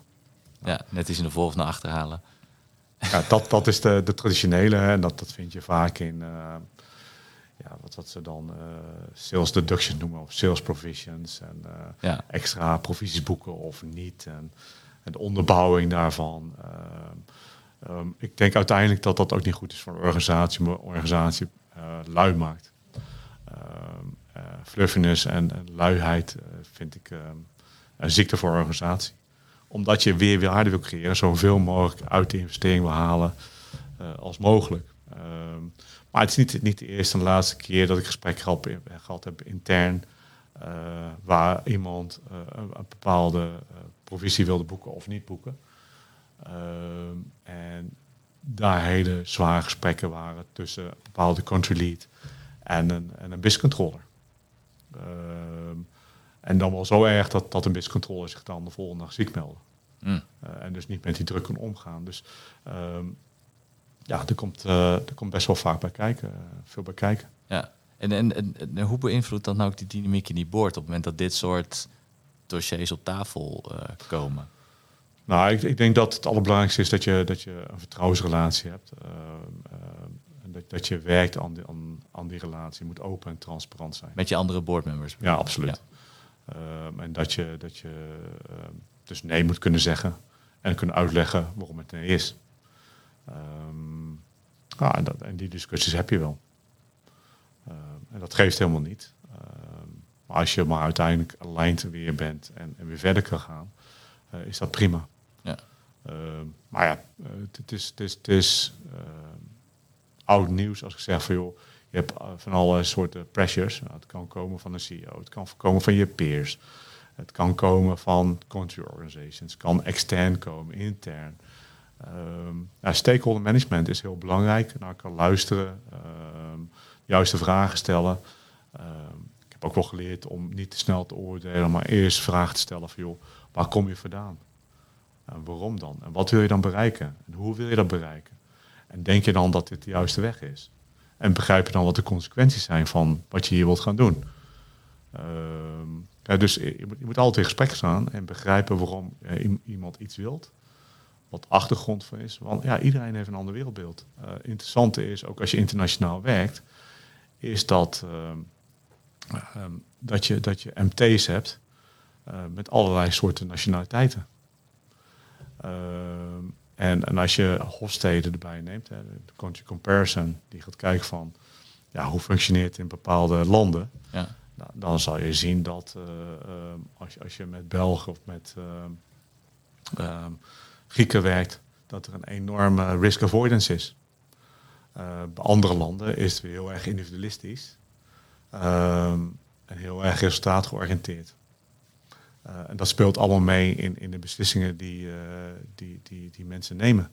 Ja, net iets in de voor of naar achterhalen. Ja, dat, dat is de, de traditionele en dat, dat vind je vaak in uh, ja, wat, wat ze dan uh, sales deductions noemen of sales provisions en uh, ja. extra provisies boeken of niet en, en de onderbouwing daarvan. Um, ik denk uiteindelijk dat dat ook niet goed is voor een organisatie, maar een organisatie lui maakt. Um, uh, fluffiness en, luiheid uh, vind ik uh, een ziekte voor een organisatie. Omdat je weer waarde wil creëren, zoveel mogelijk uit de investering wil halen als mogelijk. Um, maar het is niet, niet de eerste en laatste keer dat ik gesprek gehad, heb intern, waar iemand een, bepaalde provisie wilde boeken of niet boeken. en daar hele zware gesprekken waren tussen een bepaalde country lead en een, en een business controller. Uh, en dan wel zo erg dat, dat een BIS-controller zich dan de volgende dag ziek meldde. Mm. Uh, en dus niet met die druk kan omgaan. Dus um, ja, er komt, uh, er komt best wel vaak bij kijken, veel bij kijken. Ja, en, en, en, en, hoe beïnvloedt dat nou ook die dynamiek in die boord op het moment dat dit soort dossiers op tafel uh, komen? Nou, ik, ik, denk dat het allerbelangrijkste is dat je, dat je een vertrouwensrelatie hebt. Uh, dat, dat je werkt aan die, aan, aan die relatie. Je moet open en transparant zijn. Met je andere boardmembers? Ja, absoluut. Ja. Uh, en dat je, dat je uh, dus nee moet kunnen zeggen en kunnen uitleggen waarom het nee is. Um, ah, en, dat, en, die discussies heb je wel. En dat geeft helemaal niet. maar als je maar uiteindelijk aligned weer bent en, en weer verder kan gaan, is dat prima. Ja. Ehm, maar ja, het is, het is, het is oud nieuws als ik zeg van joh, je hebt van alle soorten pressures. Nou, het kan komen van een CEO, het kan komen van je peers. Het kan komen van country organizations, het kan extern komen, intern. Um, ja, stakeholder management is heel belangrijk. Naar kan luisteren, um, juiste vragen stellen. Um, ik heb ook wel geleerd om niet te snel te oordelen, maar eerst vragen te stellen van joh, waar kom je vandaan? En waarom dan? En wat wil je dan bereiken? En hoe wil je dat bereiken? En denk je dan dat dit de juiste weg is? En begrijp je dan wat de consequenties zijn van wat je hier wilt gaan doen? Ja, dus je moet, altijd in gesprek staan en begrijpen waarom iemand iets wilt. Wat de achtergrond van is. Want ja, iedereen heeft een ander wereldbeeld. Uh, interessante is, ook als je internationaal werkt, is dat, um, dat, je, dat je MT's hebt uh, met allerlei soorten nationaliteiten. Ehm, en, en als je Hofstede erbij neemt, hè, de country comparison, die gaat kijken van ja, hoe functioneert het in bepaalde landen, ja. nou, dan zal je zien dat uh, uh, als, je, als je met Belgen of met uh, Grieken werkt, dat er een enorme risk avoidance is. bij andere landen is het weer heel erg individualistisch en heel erg resultaatgeoriënteerd. Uh, en dat speelt allemaal mee in, in de beslissingen die, uh, die, die, die mensen nemen.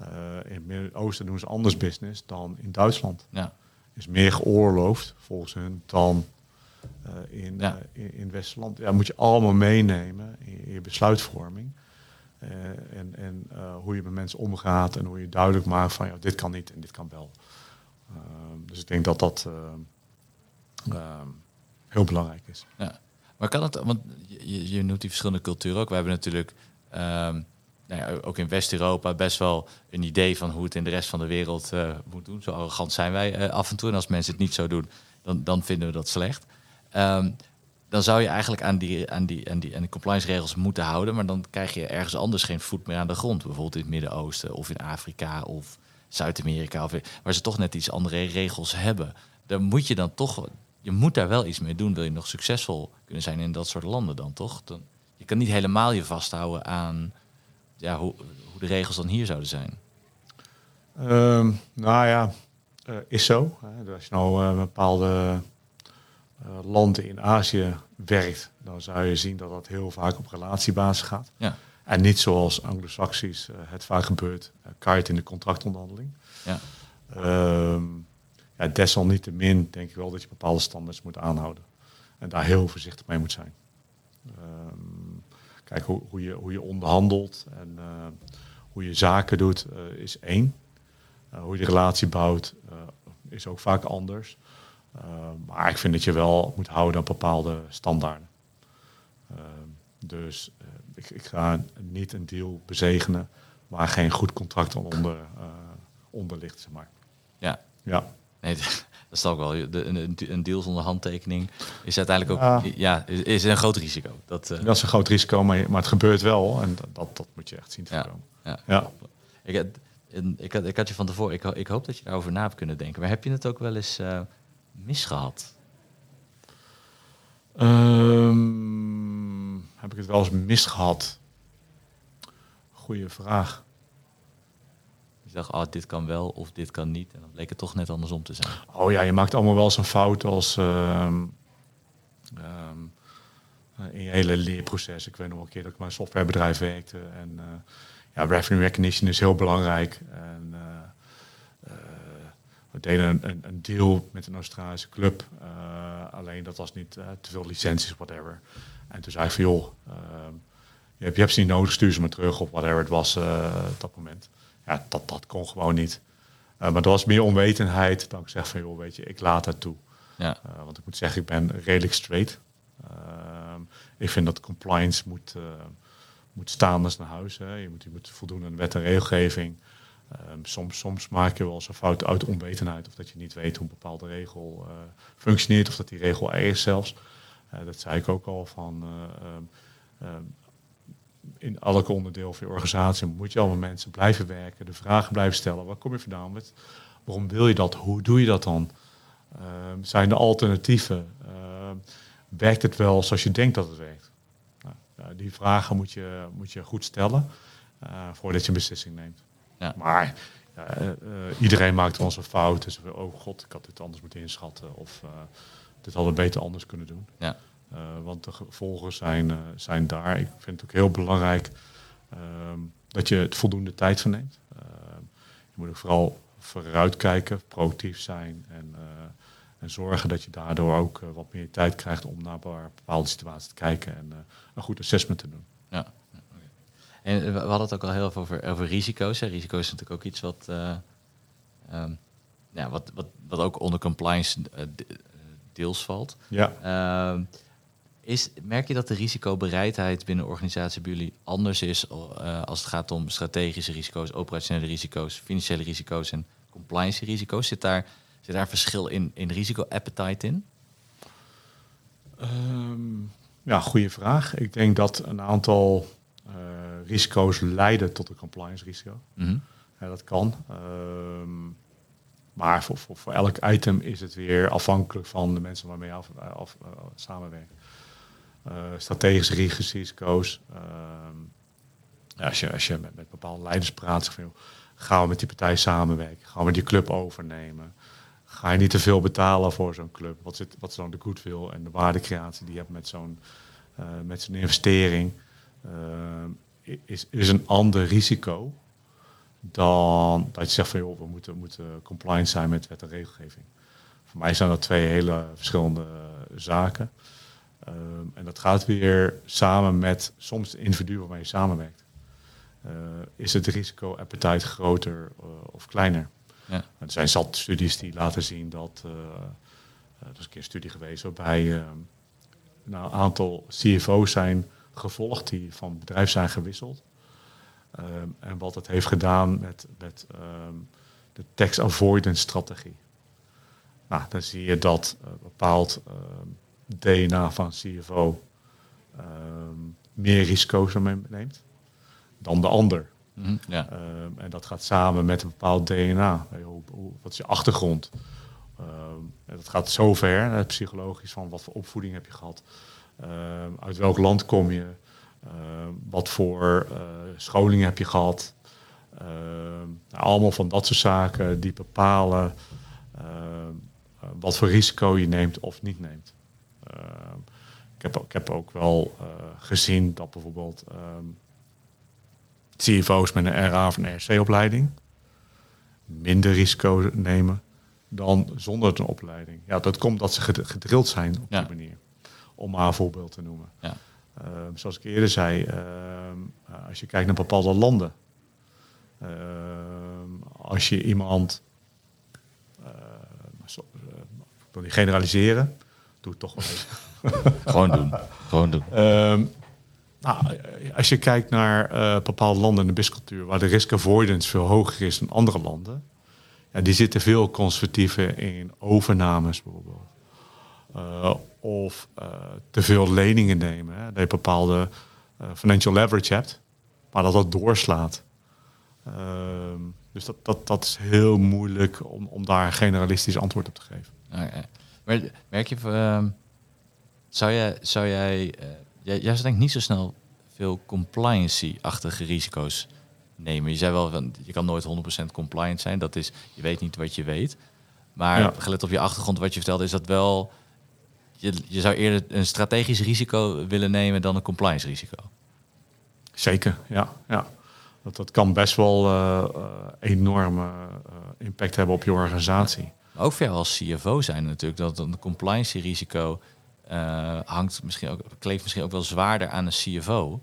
Uh, in het Midden-Oosten doen ze anders business dan in Duitsland. Ja. Is meer geoorloofd volgens hun dan in, ja. in, in Westland. Ja, moet je allemaal meenemen in, in je besluitvorming. en en hoe je met mensen omgaat en hoe je duidelijk maakt van ja, dit kan niet en dit kan wel. dus ik denk dat dat heel belangrijk is. Ja. Maar kan het, want je, je noemt die verschillende culturen ook. We hebben natuurlijk um, nou ja, ook in West-Europa best wel een idee van hoe het in de rest van de wereld uh, moet doen. Zo arrogant zijn wij uh, af en toe. En als mensen het niet zo doen, dan, dan vinden we dat slecht. Um, dan zou je eigenlijk aan die, aan, die, aan, die, aan die compliance regels moeten houden. Maar dan krijg je ergens anders geen voet meer aan de grond. Bijvoorbeeld in het Midden-Oosten of in Afrika of Zuid-Amerika. Waar ze toch net iets andere regels hebben. daar moet je dan toch, je moet daar wel iets mee doen. Wil je nog succesvol kunnen zijn in dat soort landen dan toch? Dan, je kan niet helemaal je vasthouden aan ja, hoe, hoe de regels dan hier zouden zijn. Ehm, nou ja, uh, is zo. Hè. Als je nou uh, bepaalde uh, landen in Azië werkt, dan zou je zien dat dat heel vaak op relatiebasis gaat. Ja. En niet zoals Anglo-Saxisch het vaak gebeurt, kaart in de contractonderhandeling. Ja. Um, ja, desalniettemin denk ik wel dat je bepaalde standaards moet aanhouden. En daar heel voorzichtig mee moet zijn. Um, kijk, hoe, hoe, je, hoe je onderhandelt en uh, hoe je zaken doet uh, is één. Uh, hoe je de relatie bouwt is ook vaak anders. maar ik vind dat je wel moet houden aan bepaalde standaarden. Ehm, dus ik, ik, ga niet een deal bezegenen waar geen goed contract onder, onder ligt. Zeg maar. Ja. Ja. Nee, dat is ook wel. De, een, een deal zonder handtekening is uiteindelijk ook ja. ja is, is, een groot risico. Dat, uh... dat is een groot risico, maar, maar het gebeurt wel. En dat, dat moet je echt zien te ja. voorkomen. Ja. Ja. Ik, had, ik, had, ik had je van tevoren, ik, ik hoop dat je daarover na hebt kunnen denken. Maar heb je het ook wel eens uh, misgehad? Um, heb ik het wel eens misgehad? Goeie vraag. Dacht, oh, dit kan wel of dit kan niet. En dan bleek het toch net andersom te zijn. Oh ja, je maakt allemaal wel een fout als um, um, in je hele leerproces. Ik weet nog een keer dat ik bij een softwarebedrijf werkte. En uh, ja, revenue recognition is heel belangrijk. En, uh, we deden een, een, een, deal met een Australische club. alleen dat was niet te veel licenties, whatever. En toen zei ik van joh, ehm, je, hebt, je hebt ze niet nodig, stuur ze maar terug of whatever het was op dat moment ja, dat, dat kon gewoon niet. Uh, maar dat was meer onwetendheid dan ik zeg van, joh, weet je, ik laat het toe. Ja. Uh, want ik moet zeggen, ik ben redelijk straight. Uh, ik vind dat compliance moet, moet staan als naar huis. Hè. Je, moet, je moet voldoen aan wet en regelgeving. soms, soms maak je wel eens een fout uit onwetendheid. Of dat je niet weet hoe een bepaalde regel functioneert. Of dat die regel er is zelfs. dat zei ik ook al van in elk onderdeel van je organisatie moet je allemaal mensen blijven werken, de vragen blijven stellen. Waar kom je vandaan? Met, waarom wil je dat? Hoe doe je dat dan? Uh, zijn er alternatieven? Uh, werkt het wel zoals je denkt dat het werkt? Nou, die vragen moet je, moet je goed stellen uh, voordat je een beslissing neemt. Ja. Maar iedereen maakt wel eens een fout. Dus oh god, ik had dit anders moeten inschatten. Of dit hadden we beter anders kunnen doen. Ja. Uh, want de gevolgen zijn, uh, zijn daar. Ik vind het ook heel belangrijk uh, dat je het voldoende tijd van neemt. je moet ook vooral vooruitkijken, proactief zijn en, en zorgen dat je daardoor ook wat meer tijd krijgt om naar bepaalde situaties te kijken en een goed assessment te doen. Ja. En we hadden het ook al heel veel over, over risico's. Hè. Risico's is natuurlijk ook iets wat, um, ja, wat, wat, wat ook onder compliance deels valt. Ja. Ehm, is, merk je dat de risicobereidheid binnen organisatie bij jullie anders is uh, als het gaat om strategische risico's, operationele risico's, financiële risico's en compliance risico's? Zit daar, zit daar verschil in, in risico-appetite in? Um, ja, goede vraag. Ik denk dat een aantal uh, risico's leiden tot een compliance risico. Mm -hmm. ja, dat kan. Um, maar voor, voor, voor, elk item is het weer afhankelijk van de mensen waarmee je af, af, uh, samenwerkt. Uh, strategische risico's. Uh, als, je, als je met, met bepaalde leiders praat, zeg van, gaan we met die partij samenwerken? Gaan we die club overnemen? Ga je niet te veel betalen voor zo'n club? Wat, zit, wat is dan de goodwill en de waardecreatie die je hebt met zo'n uh, met zo'n investering? is, is een ander risico dan dat je zegt van we moeten, moeten compliant zijn met wet en regelgeving. Voor mij zijn dat twee hele verschillende zaken. Um, en dat gaat weer samen met soms de individu waarmee je samenwerkt. Uh, is het risico-appetite groter uh, of kleiner? Ja. Er zijn zat studies die laten zien dat. Uh, er is een keer een studie geweest waarbij nou, een aantal CFO's zijn gevolgd die van bedrijf zijn gewisseld. Um, en wat het heeft gedaan met, met um, de tax avoidance strategie. Nou, dan zie je dat bepaald DNA van CFO um, meer risico's neemt dan de ander. Mm, ja. um, en dat gaat samen met een bepaald DNA. Wat is je achtergrond? Um, dat gaat zo ver, psychologisch, van wat voor opvoeding heb je gehad, uit welk land kom je, wat voor scholing heb je gehad. Nou, allemaal van dat soort zaken die bepalen wat voor risico je neemt of niet neemt. Ik, heb, ik heb ook wel gezien dat bijvoorbeeld CFO's met een RA of een RC-opleiding minder risico nemen dan zonder een opleiding. Ja, dat komt dat ze gedrild zijn op die manier. Om maar een voorbeeld te noemen. Ja. Uh, zoals ik eerder zei, uh, als je kijkt naar bepaalde landen. Uh, als je iemand, ik wil niet generaliseren, doe het toch wel even. Gewoon doen. Gewoon doen. Ehm, nou, als je kijkt naar uh, bepaalde landen in de biscultuur, waar de risk avoidance veel hoger is dan andere landen, ja, die zitten veel conservatiever in overnames bijvoorbeeld. Uh, of uh, te veel leningen nemen. Hè, dat je bepaalde financial leverage hebt, maar dat dat doorslaat. Ehm, dus dat, dat, dat is heel moeilijk om, om daar een generalistisch antwoord op te geven. Okay. Maar merk je, uh, zou jij, zou jij jij, jij zou denk ik niet zo snel veel compliancy-achtige risico's nemen. Je zei wel, van, je kan nooit 100% compliant zijn. Dat is, je weet niet wat je weet. Maar gelet op je achtergrond, wat je vertelde, is dat wel... Je, je zou eerder een strategisch risico willen nemen dan een compliance risico. Zeker, ja. ja. Dat, dat kan best wel uh, enorme uh, impact hebben op je organisatie. Maar ook voor jou als CFO zijn natuurlijk dat een compliance risico uh, hangt misschien ook, kleeft misschien ook wel zwaarder aan een CFO.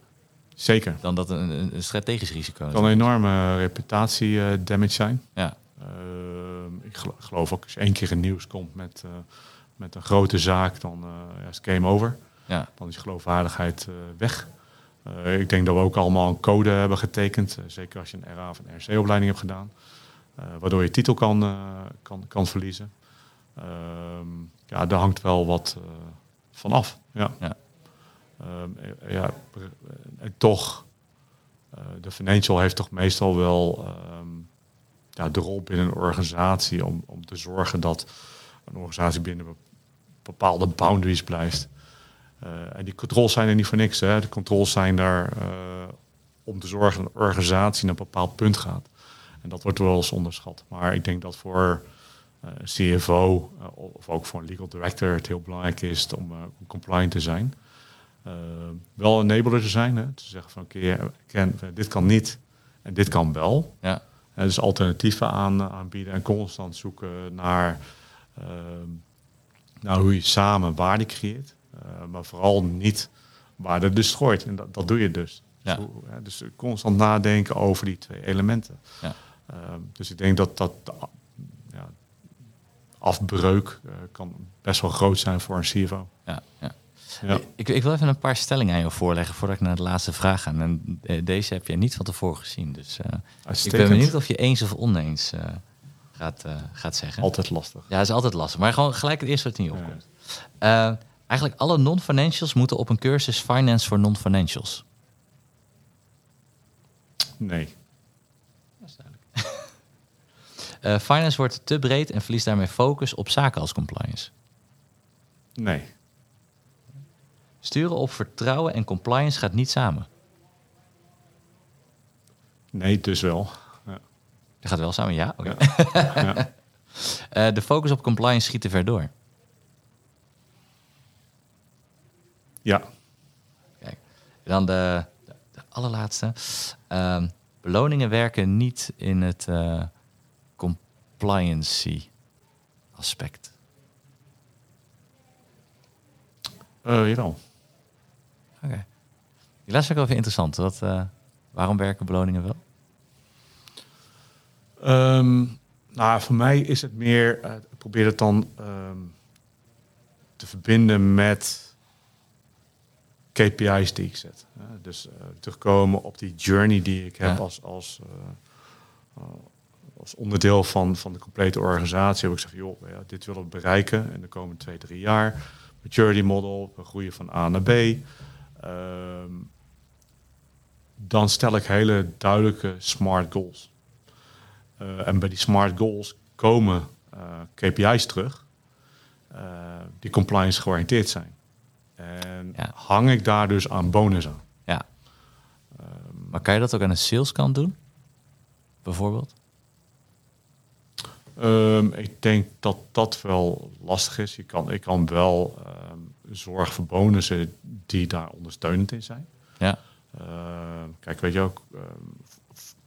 Zeker. Dan dat een, een strategisch risico Het kan een enorme reputatie uh, damage zijn. Ja. Uh, ik geloof ook als je één keer in nieuws komt met, met een grote zaak, dan ja, is het game over. Ja. Dan is geloofwaardigheid weg. ik denk dat we ook allemaal een code hebben getekend. zeker als je een RA of een RC-opleiding hebt gedaan. Waardoor je titel kan, kan, kan verliezen. Ehm, ja, daar hangt wel wat vanaf. Ja. Ja. Um, ja, en toch, de financial heeft toch meestal wel um, ja, de rol binnen een organisatie om, om te zorgen dat een organisatie binnen bepaalde boundaries blijft. Uh, en die controls zijn er niet voor niks. Hè. De controls zijn daar uh, om te zorgen dat een organisatie naar een bepaald punt gaat. En dat wordt wel eens onderschat. Maar ik denk dat voor uh, CFO uh, of ook voor een legal director het heel belangrijk is om uh, compliant te zijn. wel een enabler te zijn, hè, te zeggen van oké, okay, dit kan niet en dit kan wel. Ja. dus alternatieven aan, aanbieden en constant zoeken naar, naar hoe je samen waarde creëert. maar vooral niet waarde destroyt. En dat, dat doe je dus. Ja. Dus, dus constant nadenken over die twee elementen. Ja. Dus ik denk dat dat afbreuk uh, kan best wel groot zijn voor een CFO. Ja, ja. ja. Ik, ik, wil even een paar stellingen aan je voorleggen voordat ik naar de laatste vraag ga. En eh, deze heb je niet van tevoren gezien. Dus uh, ik ben benieuwd of je eens of oneens uh, gaat, gaat zeggen. Altijd lastig. Ja, is altijd lastig. Maar gewoon gelijk het eerste wat in je opkomt. eigenlijk alle non-financials moeten op een cursus Finance voor Non-Financials. Nee. Uh, finance wordt te breed en verliest daarmee focus op zaken als compliance. Nee. Sturen op vertrouwen en compliance gaat niet samen. Nee, dus wel. Ja. Dat gaat wel samen, ja? Okay. Ja. ja. uh, de focus op compliance schiet te ver door. Ja. Kijk, dan de, de allerlaatste. Uh, beloningen werken niet in het... Uh, compliancy aspect? Uh, jawel. Oké. Okay. Die laatste ook wel even interessant. Uh, waarom werken beloningen wel? Um, nou, voor mij is het meer, uh, ik probeer het dan um, te verbinden met KPI's die ik zet. Dus terugkomen op die journey die ik heb ja. als, als als onderdeel van, van de complete organisatie heb ik gezegd, joh, ja, dit willen we bereiken in de komende twee, drie jaar. Maturity model, we groeien van A naar B. Um, dan stel ik hele duidelijke smart goals. Uh, en bij die smart goals komen uh, KPI's terug. die compliance georiënteerd zijn. En Ja. hang ik daar dus aan bonussen. Ja. maar kan je dat ook aan de saleskant doen? Bijvoorbeeld? Ehm, ik denk dat dat wel lastig is. Je kan, ik kan wel zorgen voor bonussen die daar ondersteunend in zijn. Ja. Ehm, kijk, weet je ook,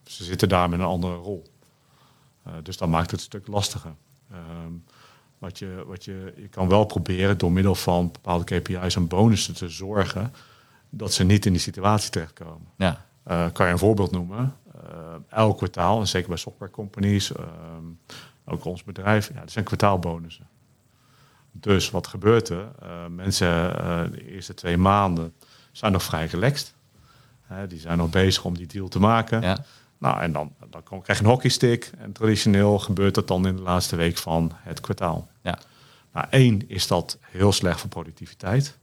ze zitten daar met een andere rol. Eh, dus dat maakt het een stuk lastiger. Wat je, wat je, je kan wel proberen door middel van bepaalde KPI's en bonussen te zorgen dat ze niet in die situatie terechtkomen. Ja. Eh, kan je een voorbeeld noemen? Elk kwartaal, en zeker bij software companies, ook ons bedrijf, ja, er zijn kwartaalbonussen. Dus wat gebeurt er? Eh, mensen eh, de eerste twee maanden zijn nog vrij relaxed. Die zijn nog bezig om die deal te maken. Ja. Nou, en dan, dan kom- krijg je een hockeystick. En traditioneel gebeurt dat dan in de laatste week van het kwartaal. Ja. Nou, één is dat heel slecht voor productiviteit.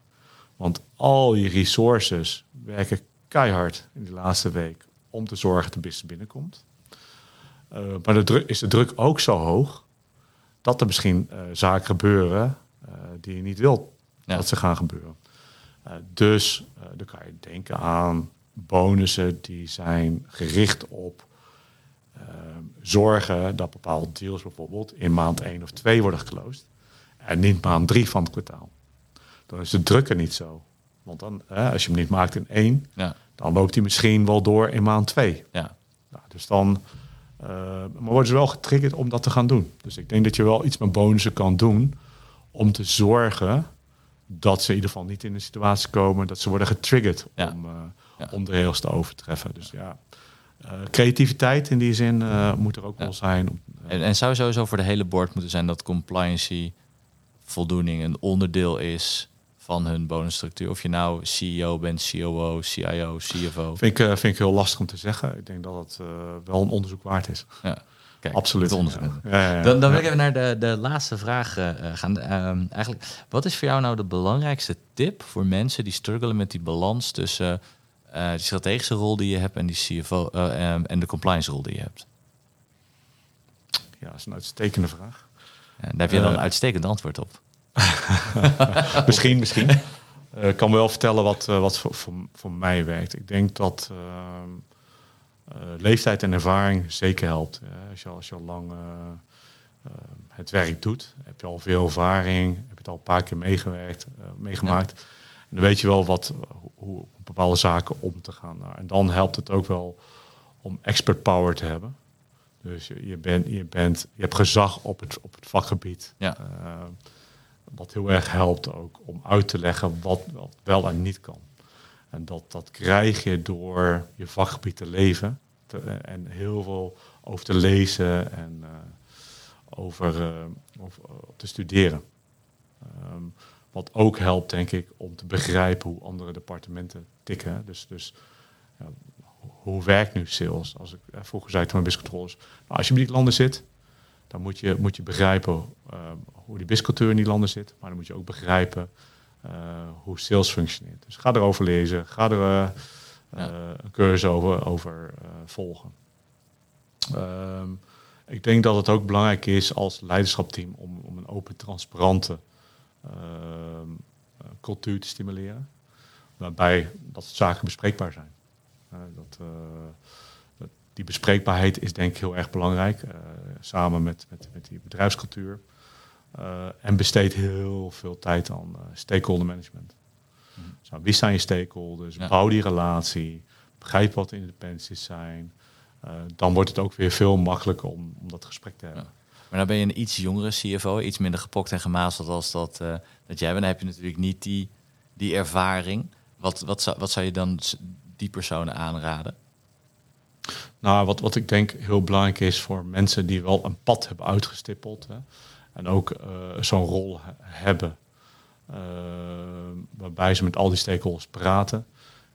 Want al je resources werken keihard in die laatste week om te zorgen dat de business binnenkomt. Eh, maar de druk, is de druk ook zo hoog dat er misschien eh, zaken gebeuren eh, die je niet wilt Ja. dat ze gaan gebeuren. Dus dan kan je denken aan bonussen die zijn gericht op zorgen dat bepaalde deals bijvoorbeeld in maand 1 of 2 worden geclosed. En niet maand 3 van het kwartaal. Dan is de druk er niet zo. Want dan, als je hem niet maakt in 1, Ja. dan loopt hij misschien wel door in maand 2. Ja. Nou, dus dan maar worden ze wel getriggerd om dat te gaan doen. Dus ik denk dat je wel iets met bonussen kan doen om te zorgen dat ze in ieder geval niet in een situatie komen dat ze worden getriggerd Ja. om, eh, Ja. om de rails te overtreffen. Dus ja, eh, creativiteit in die zin eh, moet er ook wel zijn. Om, eh, En, en zou sowieso voor de hele board moeten zijn dat compliancy voldoening een onderdeel is van hun bonusstructuur. Of je nou CEO bent, COO, CIO, CFO. vind, ik, eh, vind ik heel lastig om te zeggen. Ik denk dat het eh, wel een onderzoek waard is. Ja. Kijk, Absoluut. onderzoek. Ja. Ja. Dan, dan wil ik even naar de, de laatste vraag eh, gaan. Ehm, eigenlijk, wat is voor jou nou de belangrijkste tip voor mensen die struggelen met die balans tussen die strategische rol die je hebt en die CFO eh, ehm, en de compliance rol die je hebt? Ja, dat is een uitstekende vraag. En daar heb je dan een uitstekend antwoord op. misschien, misschien. Eh, Ik kan wel vertellen wat, eh, wat voor, voor, voor mij werkt. Ik denk dat eh, leeftijd en ervaring zeker helpt. Eh, als, je, al- als je al lang eh, eh, het werk doet, heb je al veel ervaring, heb je het al een paar keer meegewerkt, eh, meegemaakt. En dan weet je wel wat, hoe, op bepaalde zaken om te gaan. Nou, en dan helpt het ook wel om expert power te hebben. Dus je, je, bent, je, bent, je hebt gezag op het, op het vakgebied. Ja. Eh, wat heel erg helpt ook om uit te leggen wat, wel en niet kan. En dat, dat krijg je door je vakgebied te leven te- en heel veel over te lezen en eh, over, eh, eh, te studeren. Ehm, wat ook helpt, denk ik, om te begrijpen hoe andere departementen tikken. Dus, dus ja, hoe werkt nu sales? Als ik eh, vroeger zei tegen mijn nou, als je bij die landen zit, dan moet je, moet je begrijpen eh, hoe die biscultuur in die landen zit. Maar dan moet je ook begrijpen eh, hoe sales functioneert. Dus ga erover lezen, ga er eh, Ja. eh, een cursus over, over volgen. Ehm, ik denk dat het ook belangrijk is als leiderschapteam om, om een open, transparante ehm, eh, cultuur te stimuleren. Waarbij dat zaken bespreekbaar zijn. Dat, die bespreekbaarheid is denk ik heel erg belangrijk. samen met, met, met die bedrijfscultuur. Eh, en besteed heel veel tijd aan eh, stakeholder management. Dus, nou, wie zijn je stakeholders? Ja. Bouw die relatie. Begrijp wat de independencies zijn. Eh, dan wordt het ook weer veel makkelijker om, om dat gesprek te hebben. Maar dan ben je een iets jongere CFO, iets minder gepokt en gemazeld als dat, eh, dat jij bent. Dan heb je natuurlijk niet die, die ervaring. Wat, wat, zou, wat zou je dan die personen aanraden? Nou, wat, wat ik denk heel belangrijk is voor mensen die wel een pad hebben uitgestippeld. Hè, en ook eh, zo'n rol he- hebben. eh, waarbij ze met al die stakeholders praten.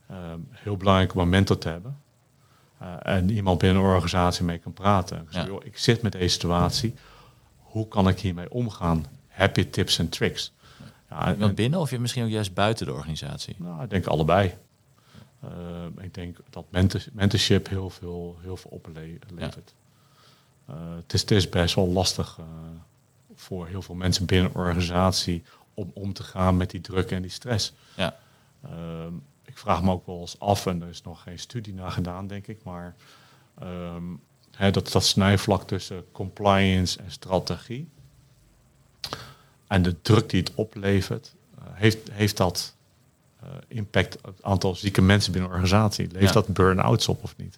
eh, heel belangrijk om een mentor te hebben. Eh, en iemand binnen een organisatie mee kan praten. Ja. joh, ik zit met deze situatie. Hoe kan ik hiermee omgaan? Heb je tips en tricks? Ja, en- Iemand binnen of je misschien ook juist buiten de organisatie? nou, ik denk allebei. Eh, ik denk dat mentor- mentorship heel veel, heel veel oplevert. Het, is, het is best wel lastig voor heel veel mensen binnen een organisatie om om te gaan met die druk en die stress. Ja. Ehm, ik vraag me ook wel eens af, en er is nog geen studie naar gedaan, denk ik, maar ehm, hè, dat, dat snijvlak tussen compliance en strategie en de druk die het oplevert, eh, heeft, heeft dat eh, impact op het aantal zieke mensen binnen een organisatie? Leeft Ja. dat burn-outs op of niet?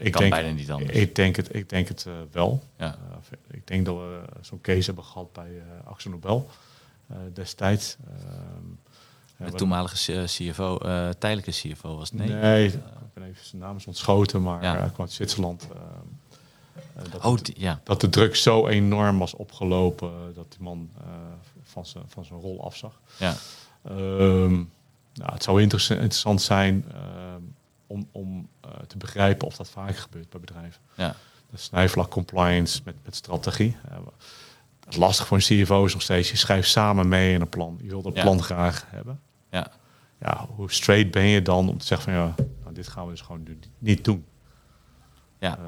Ehm, ik Kan denk, bijna niet anders. Ik denk het, ik denk het eh, wel. Ja. Uh, ik denk dat we zo'n case hebben gehad bij uh, Axel Nobel destijds. de toenmalige CFO, tijdelijke CFO was het? Nee, nee ik ben even zijn naam is ontschoten, maar Ja. hij kwam uit Zwitserland. dat, oh, die, ja. dat de druk zo enorm was opgelopen dat die man van zijn van zijn rol afzag. Ja. Um, nou, het zou interessant zijn om, om uh, te begrijpen of dat vaker gebeurt bij bedrijven. Ja. De snijvlak compliance met, met strategie. Uh, het lastig voor een CFO is nog steeds, je schrijft samen mee in een plan. Je wilt Ja. plan graag hebben. Ja. Ja, hoe straight ben je dan om te zeggen van ja, nou, dit gaan we dus gewoon niet doen. Ja. Uh,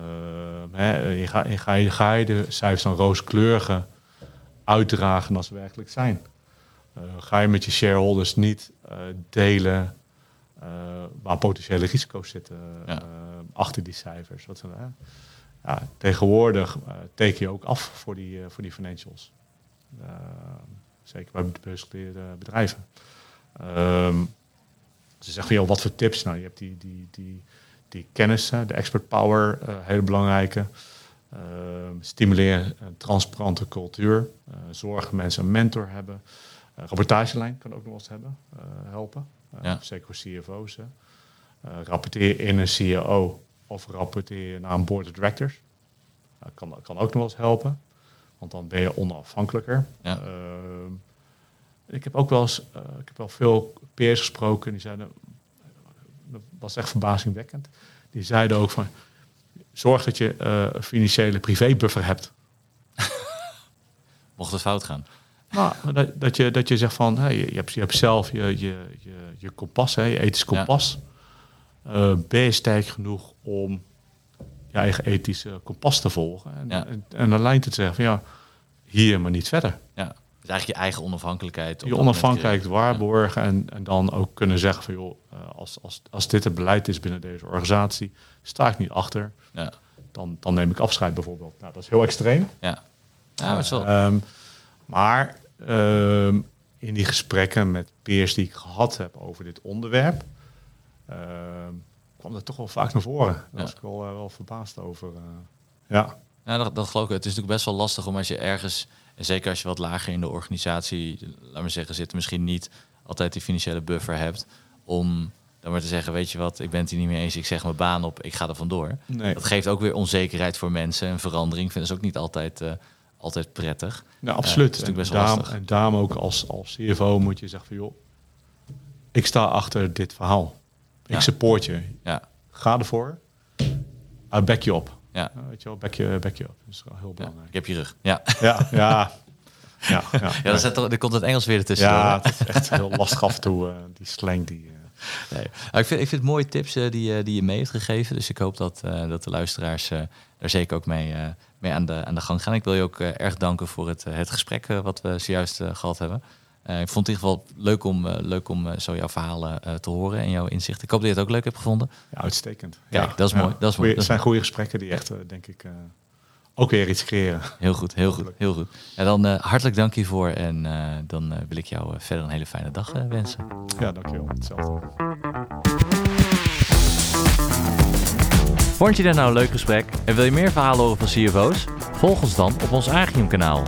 hè, je, ga, je, ga, je, ga je de cijfers dan rooskleuriger uitdragen dan ze werkelijk zijn. Uh, ga je met je shareholders niet uh, delen waar potentiële risico's zitten Ja. achter die cijfers. Wat, ja, tegenwoordig teken je ook af voor die, voor die financials. zeker bij beursgenoteerde bedrijven. Um, ze zeggen van, joh, wat voor tips? Nou, je hebt die, die, die, die kennis, de expert power, uh, hele belangrijke. Uh, stimuleer een transparante cultuur. Uh, zorg dat mensen een mentor hebben. Rapportagelijn kan ook nog wel eens hebben, helpen. Ja. Zeker voor CFO's. Hè. rapporteer in een CEO of rapporteer naar een board of directors. Dat kan, kan ook nog wel eens helpen. Want dan ben je onafhankelijker. Ja. Ehm, ik heb ook wel eens, ik heb wel veel peers gesproken die zeiden, dat was echt verbazingwekkend. Die zeiden ook van, zorg dat je een financiële privébuffer hebt. Mocht het fout gaan. Nou, dat, dat, je, dat je zegt van, hey, je, hebt, je hebt zelf je, je, je, je kompas, hè, je ethisch kompas. Ja. Uh, ben je sterk genoeg om je eigen ethische kompas te volgen? En, Ja. en, en een lijn te zeggen van, ja, hier maar niet verder. Ja. Dus eigenlijk je eigen onafhankelijkheid. Je onafhankelijkheid waarborgen en, en dan ook kunnen zeggen van, joh, uh, als, als, als dit het beleid is binnen deze organisatie, sta ik niet achter. Ja. Dan, dan neem ik afscheid bijvoorbeeld. Nou, dat is heel extreem. Ja. Ja, maar het Ehm, maar ehm, in die gesprekken met peers die ik gehad heb over dit onderwerp, ehm, kwam dat toch wel vaak naar voren. Daar was ik wel, eh, wel verbaasd over. eh. ja. Ja, dat, dat geloof ik. Het is natuurlijk best wel lastig om als je ergens, en zeker als je wat lager in de organisatie, laat maar zeggen, zit, misschien niet altijd die financiële buffer hebt, om dan maar te zeggen, weet je wat, ik ben het hier niet mee eens, ik zeg mijn baan op, ik ga er vandoor. Nee. Dat geeft ook weer onzekerheid voor mensen en verandering vinden ze ook niet altijd, eh, altijd prettig. Nou, absoluut. best en, wel daarom, lastig. en daarom ook als, als CFO moet je zeggen van joh, ik sta achter dit verhaal. Ik Ja. support je. Ja, Ga ervoor. I back je op. ja, Nou, weet je wel, back je, back je op. Dat is wel heel ja. belangrijk. ik heb je rug. Ja, Ja, ja. Ja, ja, ja dat zet er komt het Engels weer ertussen. ja, het is echt heel lastig af en toe, eh, die slang die... eh, Nee. Maar ik, vind, ik vind het mooie tips eh, die, je- die je mee heeft gegeven. Dus ik hoop dat, eh, dat de luisteraars eh, daar zeker ook mee, eh, mee aan, de, aan de gang gaan. Ik wil je ook eh, erg danken voor het, eh, het gesprek eh, wat we zojuist eh, gehad hebben. Ik vond het in ieder geval leuk om, leuk om zo jouw verhalen te horen en jouw inzicht. Ik hoop dat je het ook leuk hebt gevonden. Ja, uitstekend. Kijk, ja, dat is ja. mooi, dat is mooi, Het zijn goede gesprekken die echt, denk ik, ook weer iets creëren. Heel goed, heel goed, heel goed. En dan hartelijk dank hiervoor en dan wil ik jou verder een hele fijne dag wensen. Ja, dankjewel. Hetzelfde. Vond je dit nou een leuk gesprek en wil je meer verhalen horen van CFO's? Volg ons dan op ons Agium kanaal.